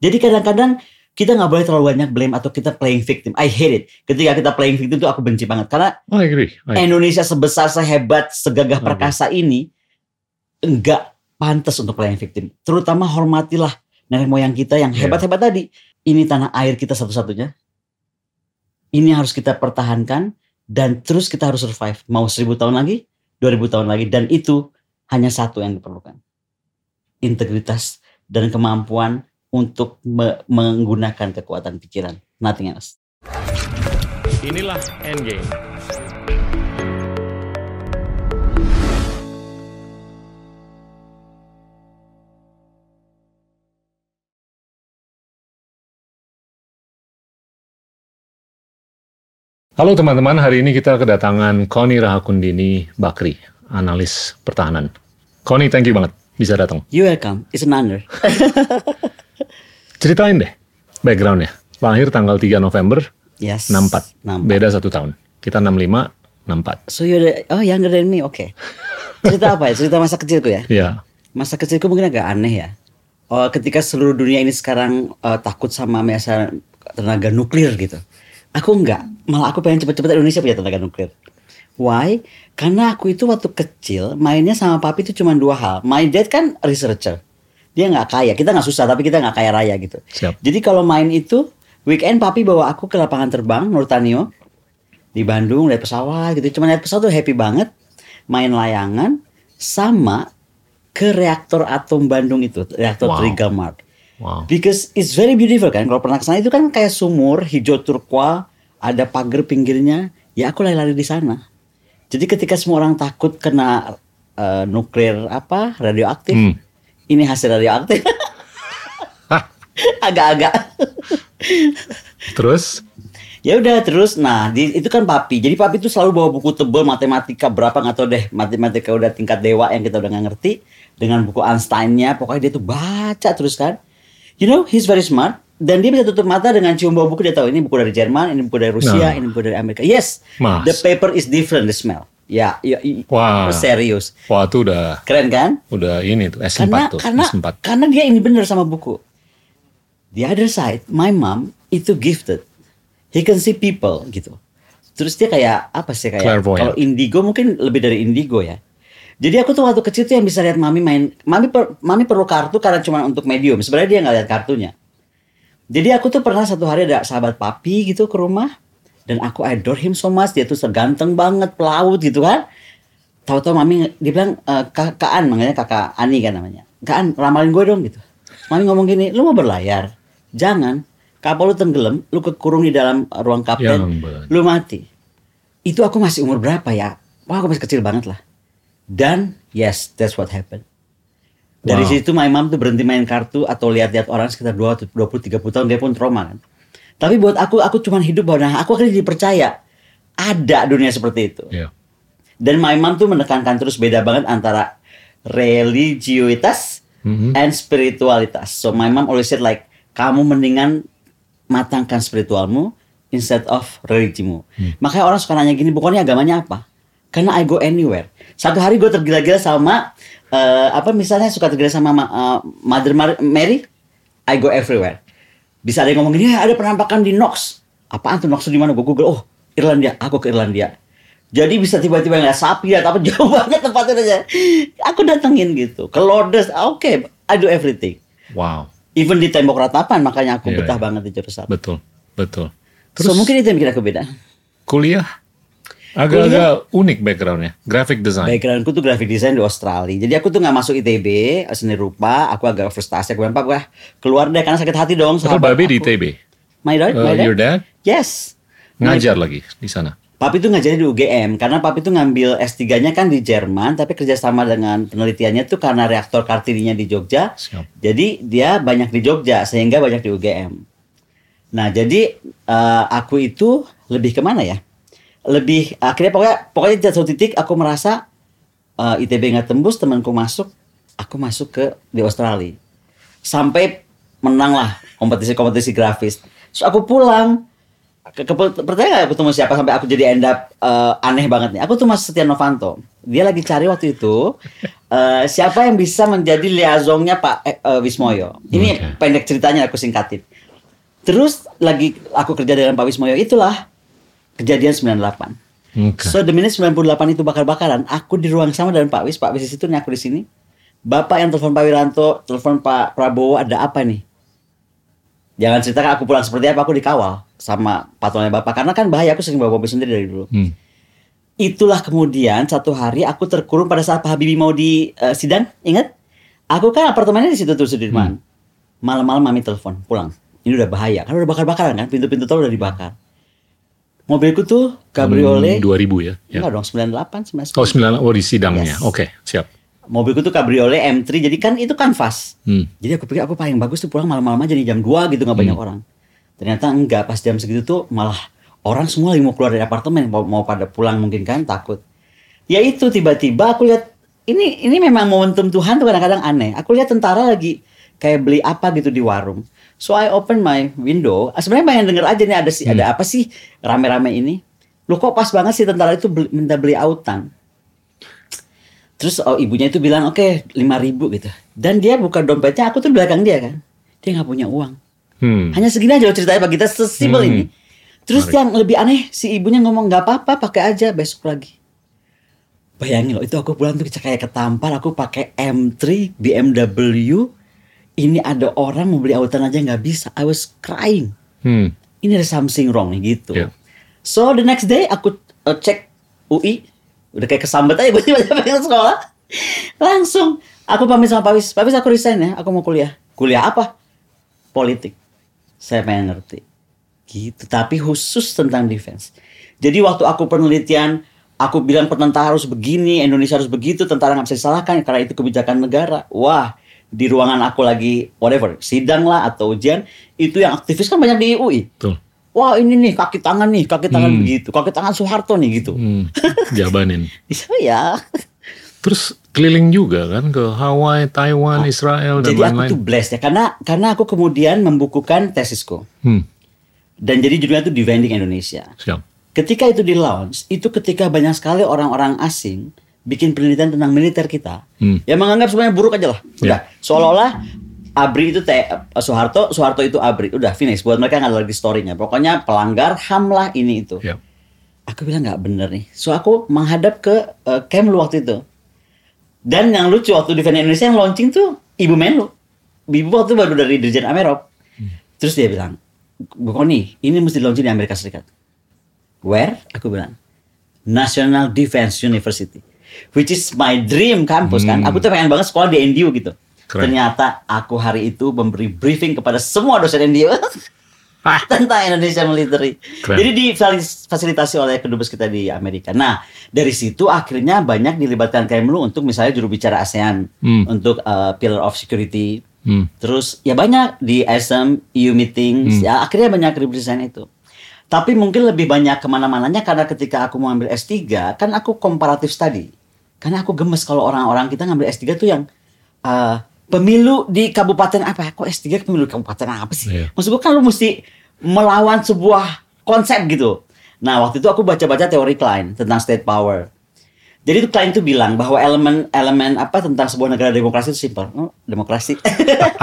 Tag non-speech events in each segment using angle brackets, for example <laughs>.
Jadi kadang-kadang kita nggak boleh terlalu banyak blame atau kita playing victim. I hate it. Ketika kita playing victim itu aku benci banget karena I agree. I- Indonesia sebesar, sehebat, segagah perkasa ini enggak pantas untuk playing victim. Terutama hormatilah nenek moyang kita yang Iya. hebat-hebat tadi. Ini tanah air kita satu-satunya. Ini harus kita pertahankan dan terus kita harus survive. Mau seribu tahun lagi, dua ribu tahun lagi dan itu hanya satu yang diperlukan. Integritas dan kemampuan untuk me- menggunakan kekuatan pikiran. Nothing else. Inilah Endgame. Halo teman-teman, hari ini kita kedatangan Koni Rahakundini Bakri, analis pertahanan. Koni, thank you banget bisa datang. You welcome. It's an honor. <laughs> Ceritain deh backgroundnya. Lahir tanggal 3 November Yes. 64, Nampak. beda satu tahun. Kita 65, 64. So you're the, oh younger than me, oke. Cerita apa ya? Cerita masa kecilku ya? Ya, Masa kecilku mungkin agak aneh ya. Oh, ketika seluruh dunia ini sekarang eh, takut sama masa tenaga nuklir gitu. Aku enggak, malah aku pengen cepet-cepet Indonesia punya tenaga nuklir. Why? Karena aku itu waktu kecil mainnya sama papi itu cuma dua hal. My dad kan researcher. Dia nggak kaya, kita nggak susah tapi kita nggak kaya raya gitu. siap. Jadi kalau main itu weekend papi bawa aku ke lapangan terbang Nurtanio di Bandung lihat pesawat gitu. Cuma lihat pesawat tuh happy banget. Main layangan sama ke reaktor atom Bandung itu, reaktor Wow. Trigamart. Wow. Because it's very beautiful kan. Kalau pernah ke sana itu kan kayak sumur hijau turqua, ada pagar pinggirnya. Ya aku lari-lari di sana. Jadi ketika semua orang takut kena eh, nuklir apa radioaktif, Hmm. Ini hasil radioaktif. <laughs> Agak-agak. Terus, Ya udah terus, nah di, itu kan papi. Jadi papi itu selalu bawa buku tebel matematika berapa nggak tahu deh matematika udah tingkat dewa yang kita udah nggak ngerti dengan buku Einstein-nya. Pokoknya dia tuh baca terus kan. You know, he's very smart dan dia bisa tutup mata dengan cium bau buku dia tahu ini buku dari Jerman, ini buku dari Rusia, Nah. ini buku dari Amerika. Yes, Mas. the paper is different the smell. Ya, ya, Wah. serius, wah itu udah keren kan? udah ini tuh S4 karena tuh, karena S4. karena dia ini bener sama buku. The other side, my mom itu gifted. He can see people gitu. Terus dia kayak apa sih kayak kalau indigo mungkin lebih dari indigo ya. Jadi aku tuh waktu kecil tuh yang bisa lihat mami main, mami per- mami perlu kartu karena cuma untuk medium. Sebenarnya dia nggak lihat kartunya. Jadi aku tuh pernah satu hari ada sahabat papi gitu ke rumah dan aku adore him so much. Dia tuh seganteng banget, pelaut gitu kan. Tahu-tahu mami dia bilang eh, kak Kak An makanya kakak Ani kan namanya. Kak An ramalin gue dong gitu. Mami ngomong gini, lu mau berlayar? Jangan. Kapal lu tenggelam, lu kekurung di dalam ruang kapten, bener. lu mati. Itu aku masih umur berapa ya? Wah aku masih kecil banget lah. Dan yes, that's what happened. Dari Wow. situ my mom tuh berhenti main kartu atau lihat-lihat orang sekitar 20 30 tahun dia pun trauma kan. Tapi buat aku aku cuman hidup bahwa nah, aku akhirnya jadi percaya ada dunia seperti itu. Iya. Dan my mom tuh menekankan terus beda banget antara religiositas Mhm. and spiritualitas. So my mom always said like kamu mendingan matangkan spiritualmu instead of religimu. Makanya orang suka nanya gini, bukannya agamanya apa? Karena I go anywhere. Satu hari gue tergila-gila sama eh, apa misalnya suka tergila sama ma- eh, Mother Mar- Mary, I go everywhere. Bisa ada yang ngomong gini, "Ya, ada penampakan di Knox. Apaan tuh Knox di mana? Gue Google, oh Irlandia, aku ke Irlandia. Jadi bisa tiba-tiba ngeliat sapi ya, tapi <laughs> jauh banget tempatnya aja. Aku datengin gitu. Ke Lourdes, oke, I do everything. Wow, Even di tembok ratapan, makanya aku Iya, betah iya. banget di Jerusalem. betul, betul. so mungkin itu yang bikin aku beda. kuliah agak-agak unik backgroundnya, graphic design. Backgroundku tuh graphic design di Australia. Jadi aku tuh nggak masuk ITB, seni rupa. Aku agak frustasi. Aku bilang, wah, keluar deh karena sakit hati dong. Padahal Babe di aku." ITB, My dad, Uh, my dad. your dad Yes. ngajar lagi di sana. Papi tuh ngajarnya di UGM karena papi tuh ngambil S3-nya kan di Jerman tapi kerjasama dengan penelitiannya tuh karena reaktor Kartininya di Jogja. Siap. Jadi dia banyak di Jogja sehingga banyak di UGM. Nah jadi eh, aku itu lebih ke mana ya? Lebih akhirnya pokoknya pokoknya di satu titik aku merasa eh, ITB nggak tembus temanku masuk, aku masuk ke di Australia sampai menang lah kompetisi-kompetisi grafis. Terus aku pulang ke, ke percaya nggak ketemu siapa sampai aku jadi end up eh, aneh banget nih. Aku tuh Mas Setia Novanto. Dia lagi cari waktu itu <laughs> eh, siapa yang bisa menjadi liaisonnya Pak eh, Wismoyo. Ini Oke. pendek ceritanya aku singkatin. Terus lagi aku kerja dengan Pak Wismoyo itulah kejadian 98. Oke. So the minute 98 itu bakar-bakaran, aku di ruang sama dengan Pak Wis, Pak Wis di situ, nih aku di sini. Bapak yang telepon Pak Wiranto, telepon Pak Prabowo, ada apa nih? Jangan ceritakan aku pulang seperti apa, aku dikawal sama patronnya Bapak. Karena kan bahaya, aku sering bawa mobil sendiri dari dulu. Hmm. Itulah kemudian satu hari aku terkurung pada saat Pak Habibie mau di eh, sidang, ingat? Aku kan apartemennya di situ tuh Sudirman. Malam-malam mami telepon, pulang. Ini udah bahaya, kan udah bakar-bakaran kan, pintu-pintu tol udah dibakar. Mobilku tuh cabriolet, Hmm, 2000 ya. ya. Enggak dong, 98, 99. Oh, 9 oh di sidangnya. Yes. Oke, siap. Mobilku tuh cabriolet M3, jadi kan itu kanvas. Hmm. Jadi aku pikir aku paling bagus tuh pulang malam-malam aja nih jam 2 gitu nggak banyak orang. Ternyata enggak, pas jam segitu tuh malah orang semua lagi mau keluar dari apartemen, mau, mau pada pulang mungkin kan takut. Ya itu tiba-tiba aku lihat ini ini memang momentum Tuhan tuh kadang-kadang aneh. Aku lihat tentara lagi kayak beli apa gitu di warung. So I open my window. Ah, Sebenarnya pengen denger aja nih ada sih ada apa sih rame-rame ini. Lu kok pas banget sih tentara itu beli- minta beli autan. Terus oh, ibunya itu bilang oke lima ribu gitu. Dan dia buka dompetnya, aku tuh belakang dia kan. Dia nggak punya uang. Hmm. Hanya segini aja loh ceritanya Pak kita sesimpel Hmm. ini. Terus yang lebih aneh si ibunya ngomong nggak apa-apa pakai aja besok lagi. Bayangin loh itu aku pulang tuh kayak ketampar aku pakai M3 BMW. Ini ada orang mau beli autan aja nggak bisa. I was crying. Hmm. Ini ada something wrong nih gitu. Yeah. So the next day aku uh, cek UI udah kayak kesambet aja <laughs> gue tiba-tiba pengen sekolah. Langsung aku pamit sama Pak Wis. Pak Wis aku resign ya, aku mau kuliah. Kuliah apa? Politik. Saya pengen ngerti. Gitu, tapi khusus tentang defense. Jadi waktu aku penelitian, aku bilang tentara harus begini, Indonesia harus begitu, tentara nggak bisa disalahkan karena itu kebijakan negara. Wah, di ruangan aku lagi whatever, sidang lah atau ujian, itu yang aktivis kan banyak di UI. Betul. Wah ini nih kaki tangan nih, kaki tangan Hmm. begitu, kaki tangan Soeharto nih gitu. Hmm. <laughs> Jabanin. Bisa ya. Terus keliling juga kan ke Hawaii, Taiwan, Israel dan Jadi aku lain-lain. tuh blessed ya, karena karena aku kemudian membukukan tesisku Hmm. dan jadi judulnya tuh Defending Indonesia. Siap. Ketika itu di launch, itu ketika banyak sekali orang-orang asing bikin penelitian tentang militer kita, Hmm. yang menganggap semuanya buruk aja lah. Ya. Udah, seolah-olah ABRI itu teh Soeharto, Soeharto itu ABRI. Udah finish. Buat mereka nggak ada lagi story-nya. Pokoknya pelanggar HAM lah ini itu. Ya. Aku bilang nggak bener nih. So aku menghadap ke uh, Kemlu waktu itu. Dan yang lucu waktu di Indonesia yang launching tuh Ibu Menlu. Ibu waktu baru dari Dirjen Amerop. Terus dia bilang, Bu Koni, ini mesti launching di Amerika Serikat. Where? Aku bilang, National Defense University. Which is my dream campus kan. Hmm. Aku tuh pengen banget sekolah di NDU gitu. Keren. Ternyata aku hari itu memberi briefing kepada semua dosen NDU. <laughs> tentang Indonesia military. Keren. Jadi difasilitasi oleh kedubes kita di Amerika. Nah, dari situ akhirnya banyak dilibatkan Kemlu untuk misalnya juru bicara ASEAN, Hmm. untuk uh, Pillar of Security. Hmm. Terus ya banyak di ASEM, EU meetings, Hmm. ya akhirnya banyak represent itu. Tapi mungkin lebih banyak ke mana-mananya karena ketika aku mau ambil S3, kan aku komparatif study. Karena aku gemes kalau orang-orang kita ngambil S3 tuh yang uh, pemilu di kabupaten apa? Kok S3 pemilu di kabupaten apa sih? Iya. Maksud gue kan lu mesti melawan sebuah konsep gitu. Nah waktu itu aku baca-baca teori Klein tentang state power. Jadi itu Klein tuh bilang bahwa elemen-elemen apa tentang sebuah negara demokrasi itu simpel. Oh, demokrasi.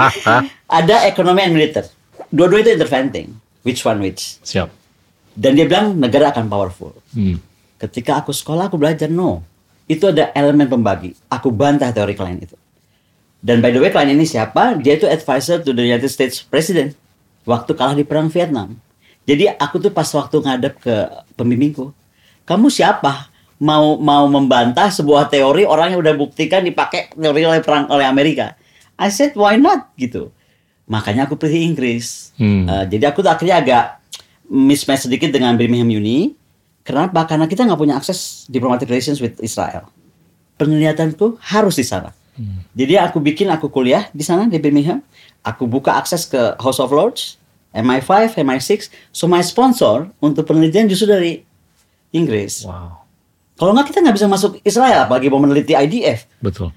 <laughs> Ada ekonomi and militer. Dua-dua itu interventing. Which one which? Siap. Dan dia bilang negara akan powerful. Hmm. Ketika aku sekolah aku belajar no. Itu ada elemen pembagi. Aku bantah teori Klein itu. Dan by the way Klein ini siapa? Dia itu advisor to the United States President waktu kalah di perang Vietnam. Jadi aku tuh pas waktu ngadep ke pembimbingku, kamu siapa? Mau mau membantah sebuah teori orang yang udah buktikan dipakai teori oleh perang oleh Amerika. I said why not gitu. Makanya aku pilih Inggris. Hmm. Uh, jadi aku tuh akhirnya agak mismatch sedikit dengan Birmingham Uni. Kenapa? Karena kita nggak punya akses diplomatic relations with Israel. Penglihatanku harus di sana. Jadi aku bikin aku kuliah di sana di Birmingham. Aku buka akses ke House of Lords, MI5, MI6. So my sponsor untuk penelitian justru dari Inggris. Wow. Kalau nggak kita nggak bisa masuk Israel, apalagi mau meneliti IDF. Betul.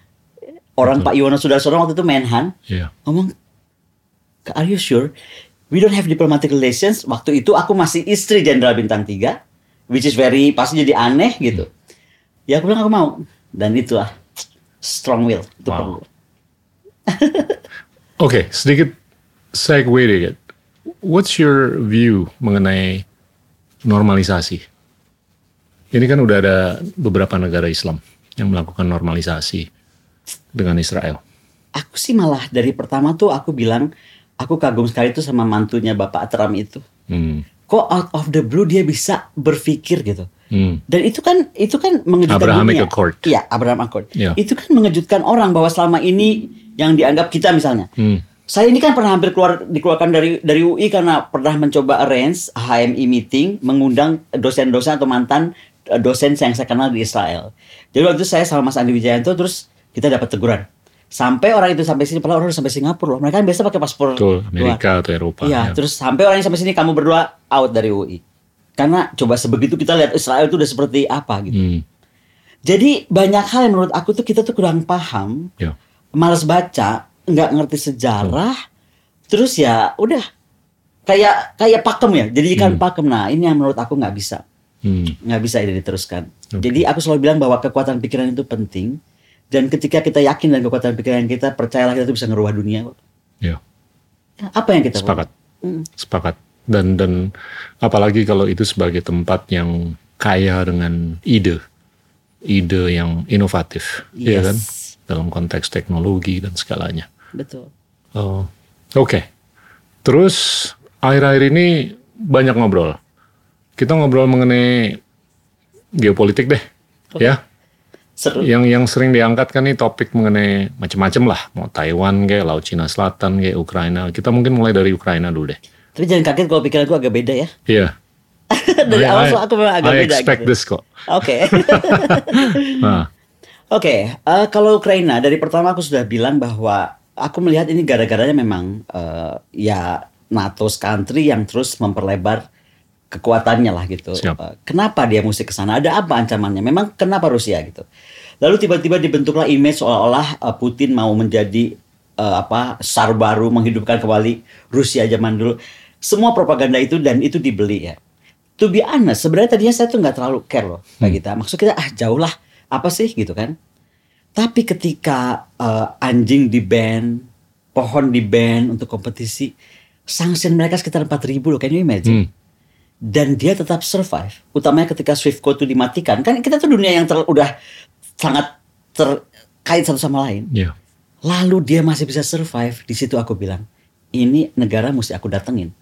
Orang Pak Yono Sudarsono waktu itu Menhan Iya. ngomong, are you sure? We don't have diplomatic relations. Waktu itu aku masih istri Jenderal Bintang 3, which is very pasti jadi aneh gitu. Ya aku bilang aku mau. Dan itulah strong will itu Wow. perlu. <laughs> Oke, sedikit segue dikit. What's your view mengenai normalisasi? Ini kan udah ada beberapa negara Islam yang melakukan normalisasi dengan Israel. Aku sih malah dari pertama tuh aku bilang aku kagum sekali tuh sama mantunya Bapak Trump itu. Hmm. Kok out of the blue dia bisa berpikir gitu. Hmm. Dan itu kan itu kan mengejutkan Abrahamic dunia. Accord. Iya, Abraham Accord. Iya. Itu kan mengejutkan orang bahwa selama ini yang dianggap kita misalnya. Hmm. Saya ini kan pernah hampir keluar dikeluarkan dari dari UI karena pernah mencoba arrange HMI meeting mengundang dosen-dosen atau mantan eh, dosen yang saya kenal di Israel. Jadi waktu itu saya sama Mas Andi Wijayanto terus kita dapat teguran. Sampai orang itu sampai sini, padahal orang sampai Singapura loh. Mereka kan biasa pakai paspor Betul, luar. Amerika atau Eropa. Iya, ya. terus sampai orang yang sampai sini kamu berdua out dari UI. Karena coba sebegitu kita lihat Israel itu udah seperti apa gitu. Hmm. Jadi banyak hal yang menurut aku tuh kita tuh kurang paham, Ya. malas baca, nggak ngerti sejarah, terus ya udah kayak kayak pakem ya, jadi ikan pakem. Nah ini yang menurut aku nggak bisa, Hmm. nggak bisa ini diteruskan. Jadi aku selalu bilang bahwa kekuatan pikiran itu penting. Dan ketika kita yakin dengan kekuatan pikiran kita, percayalah kita tuh bisa ngerubah dunia. kok. Ya. Apa yang kita Sepakat. Hmm. Sepakat. Dan dan apalagi kalau itu sebagai tempat yang kaya dengan ide, ide yang inovatif, ya Yes. kan? Dalam konteks teknologi dan segalanya. Betul. Oh, Oke. Terus akhir-akhir ini banyak ngobrol. Kita ngobrol mengenai geopolitik deh, ya. Seru. Yang yang sering diangkat kan nih topik mengenai macam-macam lah, mau Taiwan kayak Laut Cina Selatan kayak Ukraina. Kita mungkin mulai dari Ukraina dulu deh. Tapi jangan kaget kalau pikiran aku agak beda ya. Iya. <laughs> Dari I- awal I- aku memang agak I beda. expect gitu. this kok. Oke. <laughs> Nah, Oke, eh, kalau Ukraina dari pertama aku sudah bilang bahwa aku melihat ini gara-garanya memang eh, ya NATO's country yang terus memperlebar kekuatannya lah gitu. Siap. Eh, kenapa dia mesti ke sana? Ada apa ancamannya? Memang kenapa Rusia gitu? Lalu tiba-tiba dibentuklah image seolah-olah eh, Putin mau menjadi eh, apa sar baru menghidupkan kembali Rusia zaman dulu. Semua propaganda itu dan itu dibeli ya. To be honest, sebenarnya tadinya saya tuh nggak terlalu care loh kayak kita. Maksud kita ah jauh lah apa sih gitu kan? Tapi ketika eh, anjing di ban, pohon di ban untuk kompetisi, sanction mereka sekitar 4000 loh, can you imagine? Hmm. Dan dia tetap survive. Utamanya ketika Swift Code itu dimatikan, kan kita tuh dunia yang ter- udah sangat terkait satu sama lain. ya. Lalu dia masih bisa survive. Di situ aku bilang, ini negara mesti aku datengin.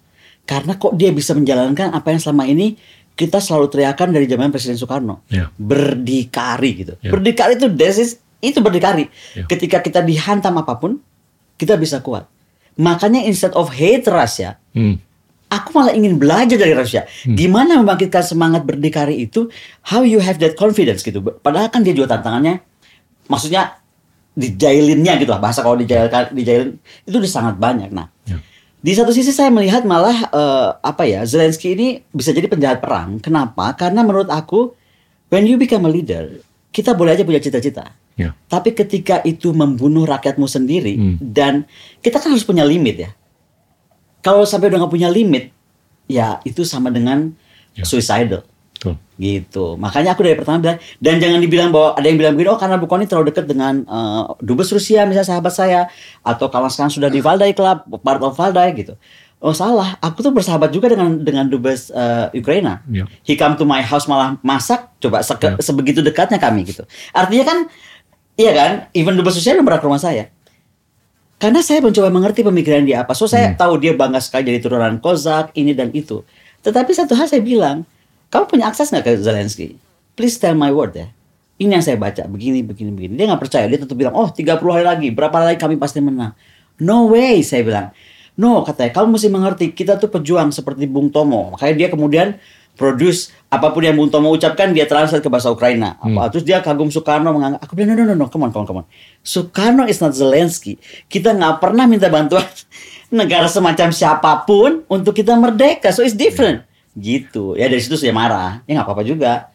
Karena kok dia bisa menjalankan apa yang selama ini kita selalu teriakan dari zaman Presiden Soekarno. Ya. Berdikari gitu. Ya. Berdikari itu desis, itu berdikari. Ya. Ketika kita dihantam apa pun, kita bisa kuat. Makanya instead of hate Russia, Hmm. Aku malah ingin belajar dari Rusia. Gimana membangkitkan semangat berdikari itu, how you have that confidence gitu. Padahal kan dia juga tantangannya, maksudnya dijailinnya gitu lah. Bahasa kalau dijailkan, dijailin itu udah sangat banyak. Nah, Ya. di satu sisi saya melihat malah eh, apa ya, Zelensky ini bisa jadi penjahat perang. Kenapa? Karena menurut aku, when you become a leader, kita boleh aja punya cita-cita. Ya. Tapi ketika itu membunuh rakyatmu sendiri Hmm. dan kita kan harus punya limit ya. Kalau sampai udah nggak punya limit, ya itu sama dengan Ya. suicidal Betul. gitu. Makanya aku dari pertama bilang dan jangan dibilang bahwa ada yang bilang begini, oh karena Bukoni terlalu dekat dengan eh, dubes Rusia misalnya sahabat saya atau kalau sekarang sudah di Valdai Club, part of Valdai gitu. Oh salah, aku tuh bersahabat juga dengan dengan dubes eh, Ukraina. Ya. He come to my house malah masak, coba seke- Ya. sebegitu dekatnya kami gitu. Artinya kan, iya kan, even dubes Rusia belum pernah ke rumah saya. Karena saya mencoba mengerti pemikiran dia apa. So saya tahu dia bangga sekali jadi turunan Kozak, ini dan itu. Tetapi satu hal saya bilang, kamu punya akses nggak ke Zelensky? Please tell my word ya. Ini yang saya baca, begini, begini, begini. Dia nggak percaya, dia tetap bilang, oh 30 hari lagi, berapa hari lagi kami pasti menang. No way, saya bilang. No, katanya, kamu mesti mengerti, kita tuh pejuang seperti Bung Tomo. Makanya dia kemudian produce apa pun yang Bung Tomo ucapkan, dia translate ke bahasa Ukraina. Apa, Terus dia kagum Soekarno menganggap, aku bilang, no, no, no, no, come on, come on, come on. Soekarno is not Zelensky. Kita nggak pernah minta bantuan <laughs> negara semacam siapa pun untuk kita merdeka. So it's different. Gitu. Ya dari situ saya marah. Ya nggak apa-apa juga.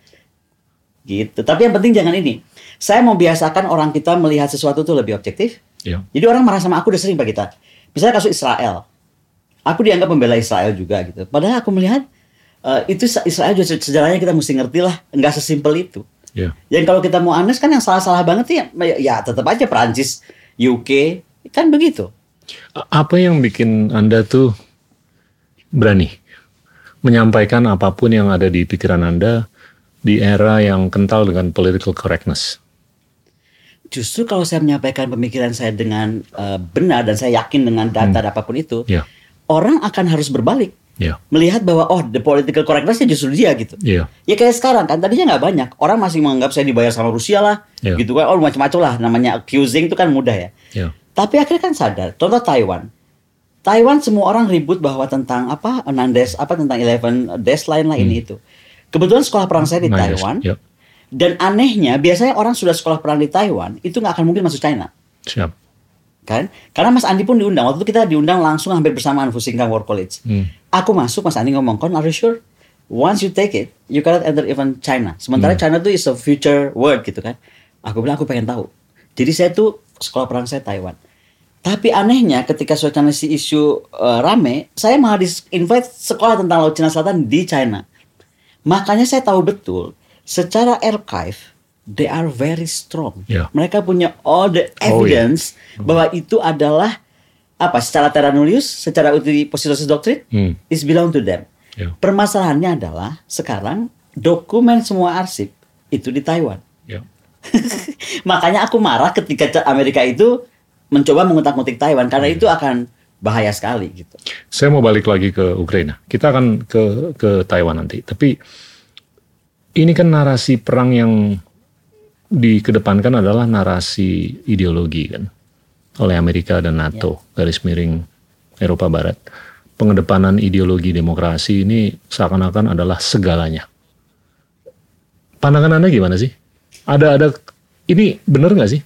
Gitu. Tapi yang penting jangan ini. Saya mau biasakan orang kita melihat sesuatu itu lebih objektif. Ya. Jadi orang marah sama aku udah sering Pak kita. Misalnya kasus Israel. Aku dianggap membela Israel juga gitu. Padahal aku melihat eh, itu Israel juga se- sejarahnya kita mesti ngerti lah. Nggak sesimpel itu. Ya. Yang kalau kita mau honest kan yang salah-salah banget ya, ya tetap aja Prancis, UK, kan begitu. Apa yang bikin Anda tuh berani menyampaikan apa pun yang ada di pikiran Anda di era yang kental dengan political correctness? Justru kalau saya menyampaikan pemikiran saya dengan eh, benar dan saya yakin dengan data dan apa pun itu, Ya, orang akan harus berbalik ya, melihat bahwa oh the political correctness justru dia gitu. ya, Ya kayak sekarang kan tadinya nggak banyak orang masih menganggap saya dibayar sama Rusia lah, Iya. gitu kan, oh macam-macam lah namanya accusing itu kan mudah ya. ya, Tapi akhirnya kan sadar, contoh Taiwan. Taiwan semua orang ribut bahwa tentang apa Nandes apa tentang 11 Dash line lah ini itu. Kebetulan sekolah perang saya di Nah, yes, Taiwan ya, dan anehnya biasanya orang sudah sekolah perang di Taiwan itu nggak akan mungkin masuk China siap. Kan? Karena Mas Andi pun diundang waktu itu kita diundang langsung hampir bersamaan Fusingkang War College. Hmm. Aku masuk Mas Andi ngomong kon are you sure? Once you take it, you cannot enter even China. Sementara China tuh is a future world gitu kan. Aku bilang aku pengen tahu. Jadi saya tuh sekolah perang saya Taiwan. Tapi anehnya ketika suasana si isu eh, rame, saya malah di invite sekolah tentang Laut Cina Selatan di China. Makanya saya tahu betul secara archive they are very strong. Ya. Mereka punya all the Oh, evidence bahwa itu adalah apa secara terra nullius, secara uti positionis doktrin Hmm. is belong to them. Ya. Permasalahannya adalah sekarang dokumen semua arsip itu di Taiwan. Ya. <laughs> Makanya aku marah ketika Amerika itu mencoba mengutak-ngutik Taiwan karena Iya. itu akan bahaya sekali gitu. Saya mau balik lagi ke Ukraina. Kita akan ke ke Taiwan nanti. Tapi ini kan narasi perang yang dikedepankan adalah narasi ideologi kan oleh Amerika dan NATO garis miring Eropa Barat. Pengedepanan ideologi demokrasi ini seakan-akan adalah segalanya. Pandangan Anda gimana sih? Ada ada ini benar nggak sih?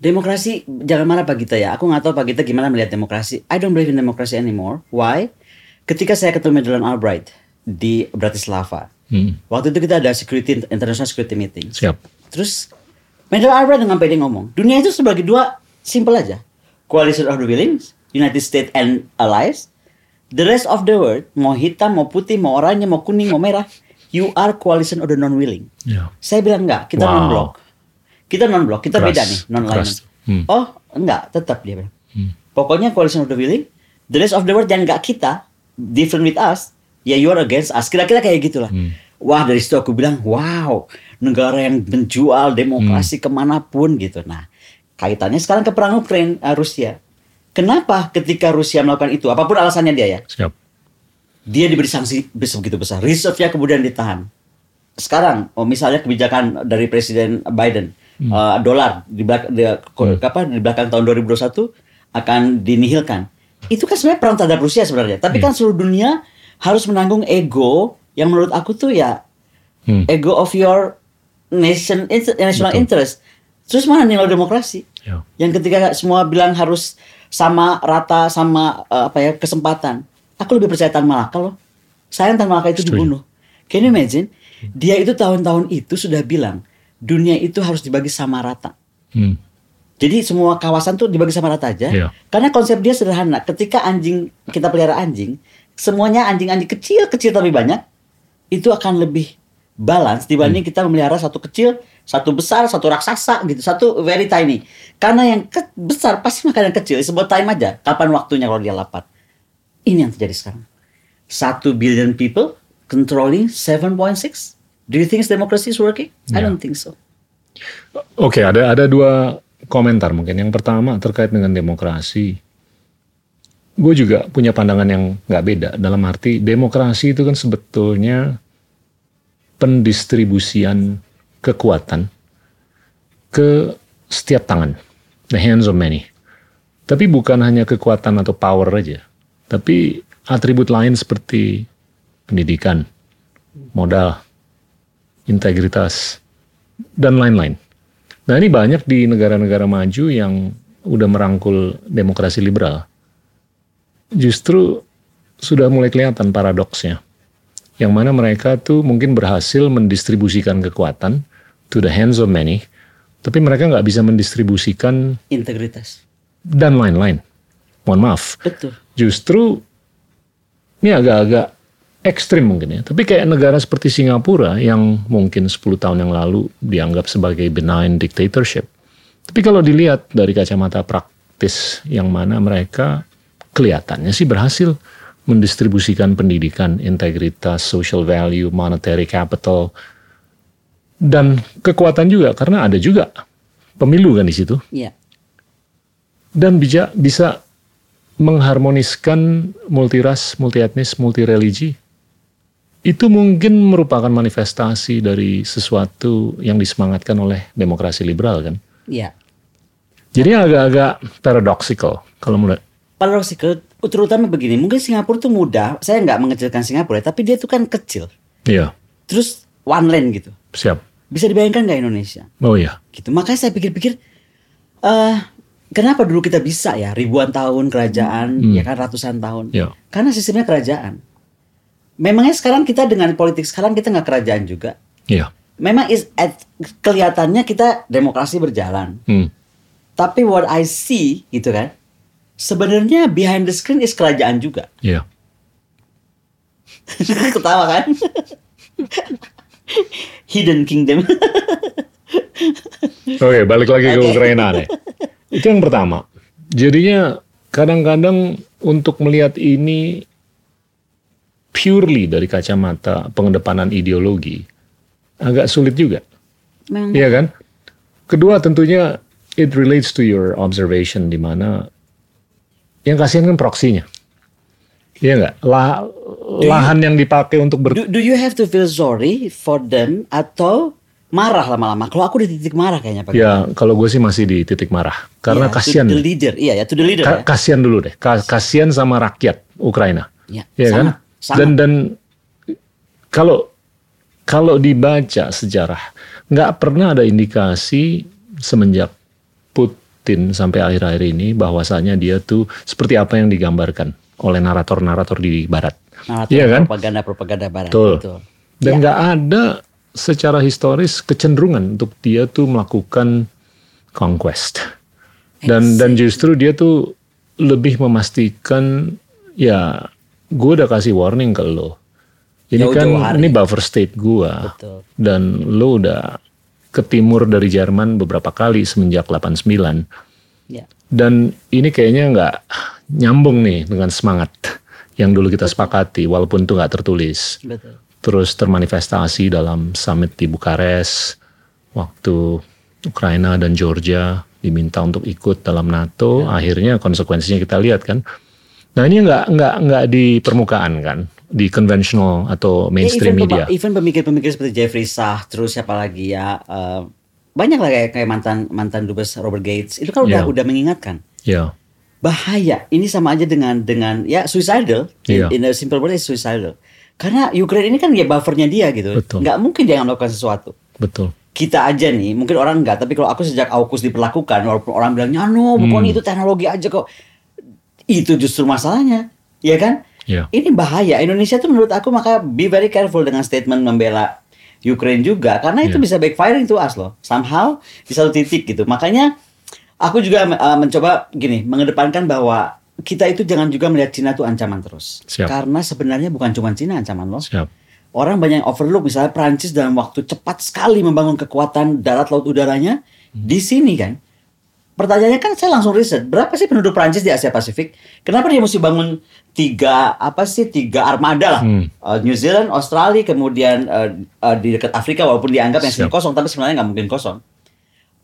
Demokrasi jangan marah Pak Gita ya. Aku nggak tahu Pak Gita gimana melihat demokrasi. I don't believe in democracy anymore. Why? Ketika saya ketemu Madeleine Albright di Bratislava, Hmm, waktu itu kita ada security international security meeting. siap. Terus Madeleine Albright dengan pede ngomong, dunia itu sebagai dua, simple aja. Coalition of the willing, United States and allies. The rest of the world, mau hitam, mau putih, mau oranye, mau kuning, mau merah, you are coalition of the non-willing. Ya. Saya bilang enggak, kita Wow. non-block. Kita non-block, kita Keras, beda nih, non-alignment. Hmm. Oh, enggak, tetap dia bilang. Hmm. Pokoknya coalition of the willing, the rest of the world yang enggak kita, different with us, ya you are against us. Kira-kira kayak gitulah. Hmm. Wah dari situ aku bilang, wow, negara yang menjual demokrasi Hmm. ke mana pun gitu. Nah, kaitannya sekarang ke perang Ukraina, eh, Rusia. Kenapa ketika Rusia melakukan itu, apa pun alasannya dia ya, Siap. dia diberi sanksi begitu besar, reserve-nya kemudian ditahan. Sekarang, oh misalnya kebijakan dari Presiden Biden, eh, dolar di belakang, di, apa, di belakang tahun 2021 akan dinihilkan. Itu kan sebenarnya perang terhadap Rusia sebenarnya. Tapi kan seluruh dunia harus menanggung ego yang menurut aku tuh ya Hmm. ego of your nation inter- national Betul. interest. Terus mana nilai demokrasi? Ya. Yang ketika semua bilang harus sama rata sama eh, apa ya kesempatan. Aku lebih percaya Tan Malaka loh. Sayang Tan Malaka itu Setuju. dibunuh. Can you imagine? Dia itu tahun-tahun itu sudah bilang dunia itu harus dibagi sama rata. Hmm. Jadi semua kawasan tuh dibagi sama rata aja. Iya. Karena konsep dia sederhana. Ketika anjing kita pelihara anjing, semuanya anjing-anjing kecil-kecil tapi banyak, itu akan lebih balance dibanding kita memelihara satu kecil, satu besar, satu raksasa gitu, satu very tiny. Karena yang ke- besar pasti makan yang kecil. Sebuah time aja. Kapan waktunya kalau dia lapar? Ini yang terjadi sekarang. Satu billion people controlling 7.6. Do you think democracy is working? I Yeah. don't think so. Oke, ada ada dua komentar mungkin. Yang pertama terkait dengan demokrasi. Gue juga punya pandangan yang nggak beda. Dalam arti demokrasi itu kan sebetulnya pendistribusian kekuatan ke setiap tangan, the hands of many. Tapi bukan hanya kekuatan atau power aja, tapi atribut lain seperti pendidikan, modal, integritas, dan lain-lain. Nah ini banyak di negara-negara maju yang udah merangkul demokrasi liberal. Justru sudah mulai kelihatan paradoksnya. Yang mana mereka tuh mungkin berhasil mendistribusikan kekuatan to the hands of many, tapi mereka nggak bisa mendistribusikan Integritas. dan lain-lain. Mohon maaf. Betul. Justru ini agak-agak ekstrim mungkin ya. Tapi kayak negara seperti Singapura yang mungkin 10 tahun yang lalu dianggap sebagai benign dictatorship. Tapi kalau dilihat dari kacamata praktis yang mana mereka kelihatannya sih berhasil mendistribusikan pendidikan, integritas, social value, monetary capital, dan kekuatan juga karena ada juga pemilu kan di situ Iya. dan bisa bisa mengharmoniskan multiras, multietnis, multireligi. Itu mungkin merupakan manifestasi dari sesuatu yang disemangatkan oleh demokrasi liberal kan. Iya. Jadi agak-agak paradoxical kalau mulai. Paradoxical, terutama begini, mungkin Singapura tuh mudah, saya nggak mengecilkan Singapura, tapi dia tuh kan kecil. Iya, Terus one land gitu. siap. Bisa dibayangkan nggak Indonesia? Oh iya, Gitu. Makanya saya pikir-pikir, eh kenapa dulu kita bisa ya ribuan tahun kerajaan, ya kan ratusan tahun? Iya. Karena sistemnya kerajaan. Memangnya sekarang kita dengan politik sekarang kita nggak kerajaan juga. iya. Memang is at- kelihatannya kita demokrasi berjalan. Hmm. Tapi what I see gitu kan, sebenarnya behind the screen is kerajaan juga. Iya. <laughs> Ketawa kan? Hidden kingdom. <laughs> Oke, balik lagi ke Ukraina deh. Itu yang pertama. Jadinya kadang-kadang untuk melihat ini purely dari kacamata pengedepanan ideologi agak sulit juga. Memang Iya kan? Kedua tentunya it relates to your observation di mana yang kasihan kan proksinya. Iya nggak? La- lahan yang dipakai untuk ber do, do you have to feel sorry for them atau marah lama-lama? Kalau aku di titik marah kayaknya Pak. ya kalau gue sih masih di titik marah karena Iya, kasihan. To the leader, iya ya, to the leader. Ka- ya. kasihan dulu deh. Ka- kasihan sama rakyat Ukraina. Iya, Iya kan? sangat, sangat. Dan dan kalau kalau dibaca sejarah nggak pernah ada indikasi semenjak Sampai akhir-akhir ini bahwasanya dia tuh seperti apa yang digambarkan oleh narator-narator di Barat. Naratif Iya kan? Propaganda-propaganda barat. Betul. Dan Iya. nggak ada secara historis kecenderungan untuk dia tuh melakukan conquest. Dan dan justru dia tuh lebih memastikan ya gue udah kasih warning ke lo. Ini kan Jauh-jauh hari. ini buffer state gua Betul. dan lo udah ke timur dari Jerman beberapa kali semenjak 89 Ya. dan ini kayaknya nggak nyambung nih dengan semangat yang dulu kita sepakati walaupun itu nggak tertulis. Betul. terus termanifestasi dalam summit di Bukares waktu Ukraina dan Georgia diminta untuk ikut dalam NATO akhirnya konsekuensinya kita lihat kan. Nah ini nggak nggak nggak di permukaan kan di conventional atau mainstream even, media even pemikir-pemikir seperti Jeffrey Sah, terus siapa lagi ya, eh, banyak lah kayak, kayak mantan mantan dubes Robert Gates, itu kan udah Ya. udah mengingatkan ya bahaya. Ini sama aja dengan dengan ya suicidal. Iya. In, in a simple word is suicidal. Karena Ukraine ini kan ya buffernya dia gitu. Betul. Nggak mungkin dia melakukan sesuatu. betul Kita aja nih, mungkin orang enggak, tapi kalau aku sejak AUKUS diperlakukan, walaupun orang bilangnya, no, bukan Hmm. itu teknologi aja kok. Itu justru masalahnya, ya kan? Ya Ini bahaya. Indonesia tuh menurut aku maka be very careful dengan statement membela Ukraine juga karena itu Iya. bisa backfiring to us loh. Somehow di satu titik gitu. Makanya aku juga uh, mencoba gini, mengedepankan bahwa kita itu jangan juga melihat Cina tuh ancaman terus. Siap. Karena sebenarnya bukan cuma Cina ancaman loh. siap Orang banyak yang overlook misalnya Prancis dalam waktu cepat sekali membangun kekuatan darat laut udaranya di sini kan. Pertanyaannya kan saya langsung riset, berapa sih penduduk Prancis di Asia Pasifik? Kenapa dia mesti bangun tiga apa sih tiga armada lah? Hmm. Uh, New Zealand, Australia, kemudian uh, uh, di dekat Afrika walaupun dianggap yang sini kosong, tapi sebenarnya nggak mungkin kosong.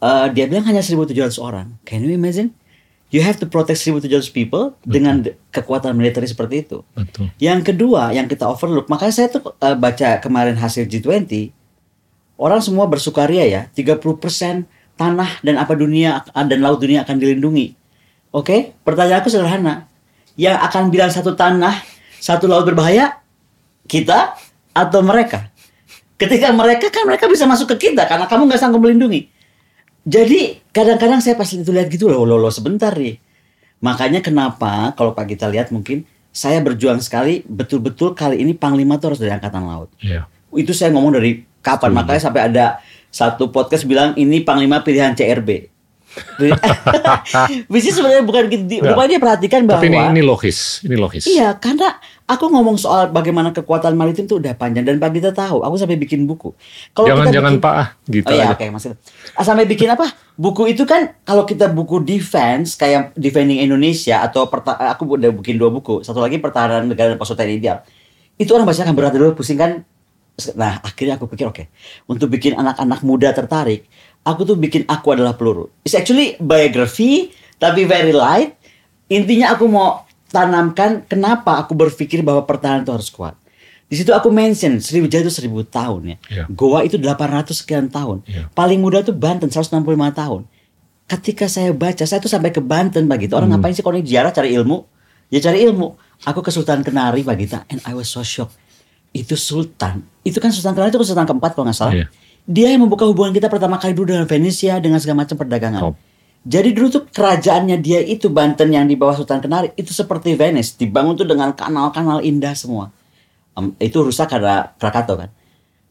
Uh, dia bilang hanya 1.700 orang. Can you imagine? You have to protect 1.700 people dengan de- kekuatan militer seperti itu. betul Yang kedua, yang kita overlook, makanya saya tuh eh, baca kemarin hasil G20, orang semua bersukaria ya, 30% tanah dan apa dunia dan laut dunia akan dilindungi. Oke, pertanyaanku sederhana. Yang akan bilang satu tanah, satu laut berbahaya, kita atau mereka? Ketika mereka kan mereka bisa masuk ke kita karena kamu nggak sanggup melindungi. Jadi kadang-kadang saya pas itu lihat gitu loh, loh, loh sebentar nih. Makanya kenapa kalau Pak kita lihat mungkin saya berjuang sekali betul-betul kali ini Panglima tuh harus dari Angkatan Laut. ya Itu saya ngomong dari kapan, makanya sampai ada satu podcast bilang ini Panglima pilihan CRB. <laughs> Which is sebenarnya bukan gitu. Ya. Rupanya dia perhatikan bahwa Tapi ini, ini logis, ini logis. Iya, karena aku ngomong soal bagaimana kekuatan maritim itu udah panjang dan Pak Gita tahu. Aku sampai bikin buku. Kalau jangan kita jangan bikin- Pak ah, gitu Oh iya, oke maksudnya. Ah, sampai bikin apa? Buku itu kan kalau kita buku defense kayak defending Indonesia atau aku udah bikin dua buku. Satu lagi pertahanan negara dan pasukan ideal. Itu orang baca kan berat dulu pusing kan. Nah, akhirnya aku pikir oke, untuk bikin anak-anak muda tertarik, aku tuh bikin aku adalah peluru. It's actually biography tapi very light. Intinya aku mau tanamkan kenapa aku berpikir bahwa pertahanan itu harus kuat. Di situ aku mention Sriwijaya itu seribu tahun ya. Iya. Goa itu 800 sekian tahun. Iya. Paling muda tuh Banten 165 tahun. Ketika saya baca, saya tuh sampai ke Banten begitu. Orang Hmm. ngapain sih kalau ini ziarah cari ilmu? Ya cari ilmu. Aku ke Sultan Kenari Bagita and I was so shocked. Itu sultan. Itu kan Sultan Kenari itu kan sultan keempat kalau nggak salah. Iya. Dia yang membuka hubungan kita pertama kali dulu dengan Venesia dengan segala macam perdagangan. Top. Jadi dulu tuh kerajaannya dia itu Banten yang di bawah Sultan Kenari itu seperti Venice, dibangun tuh dengan kanal-kanal indah semua. Em, itu rusak karena Krakatau kan.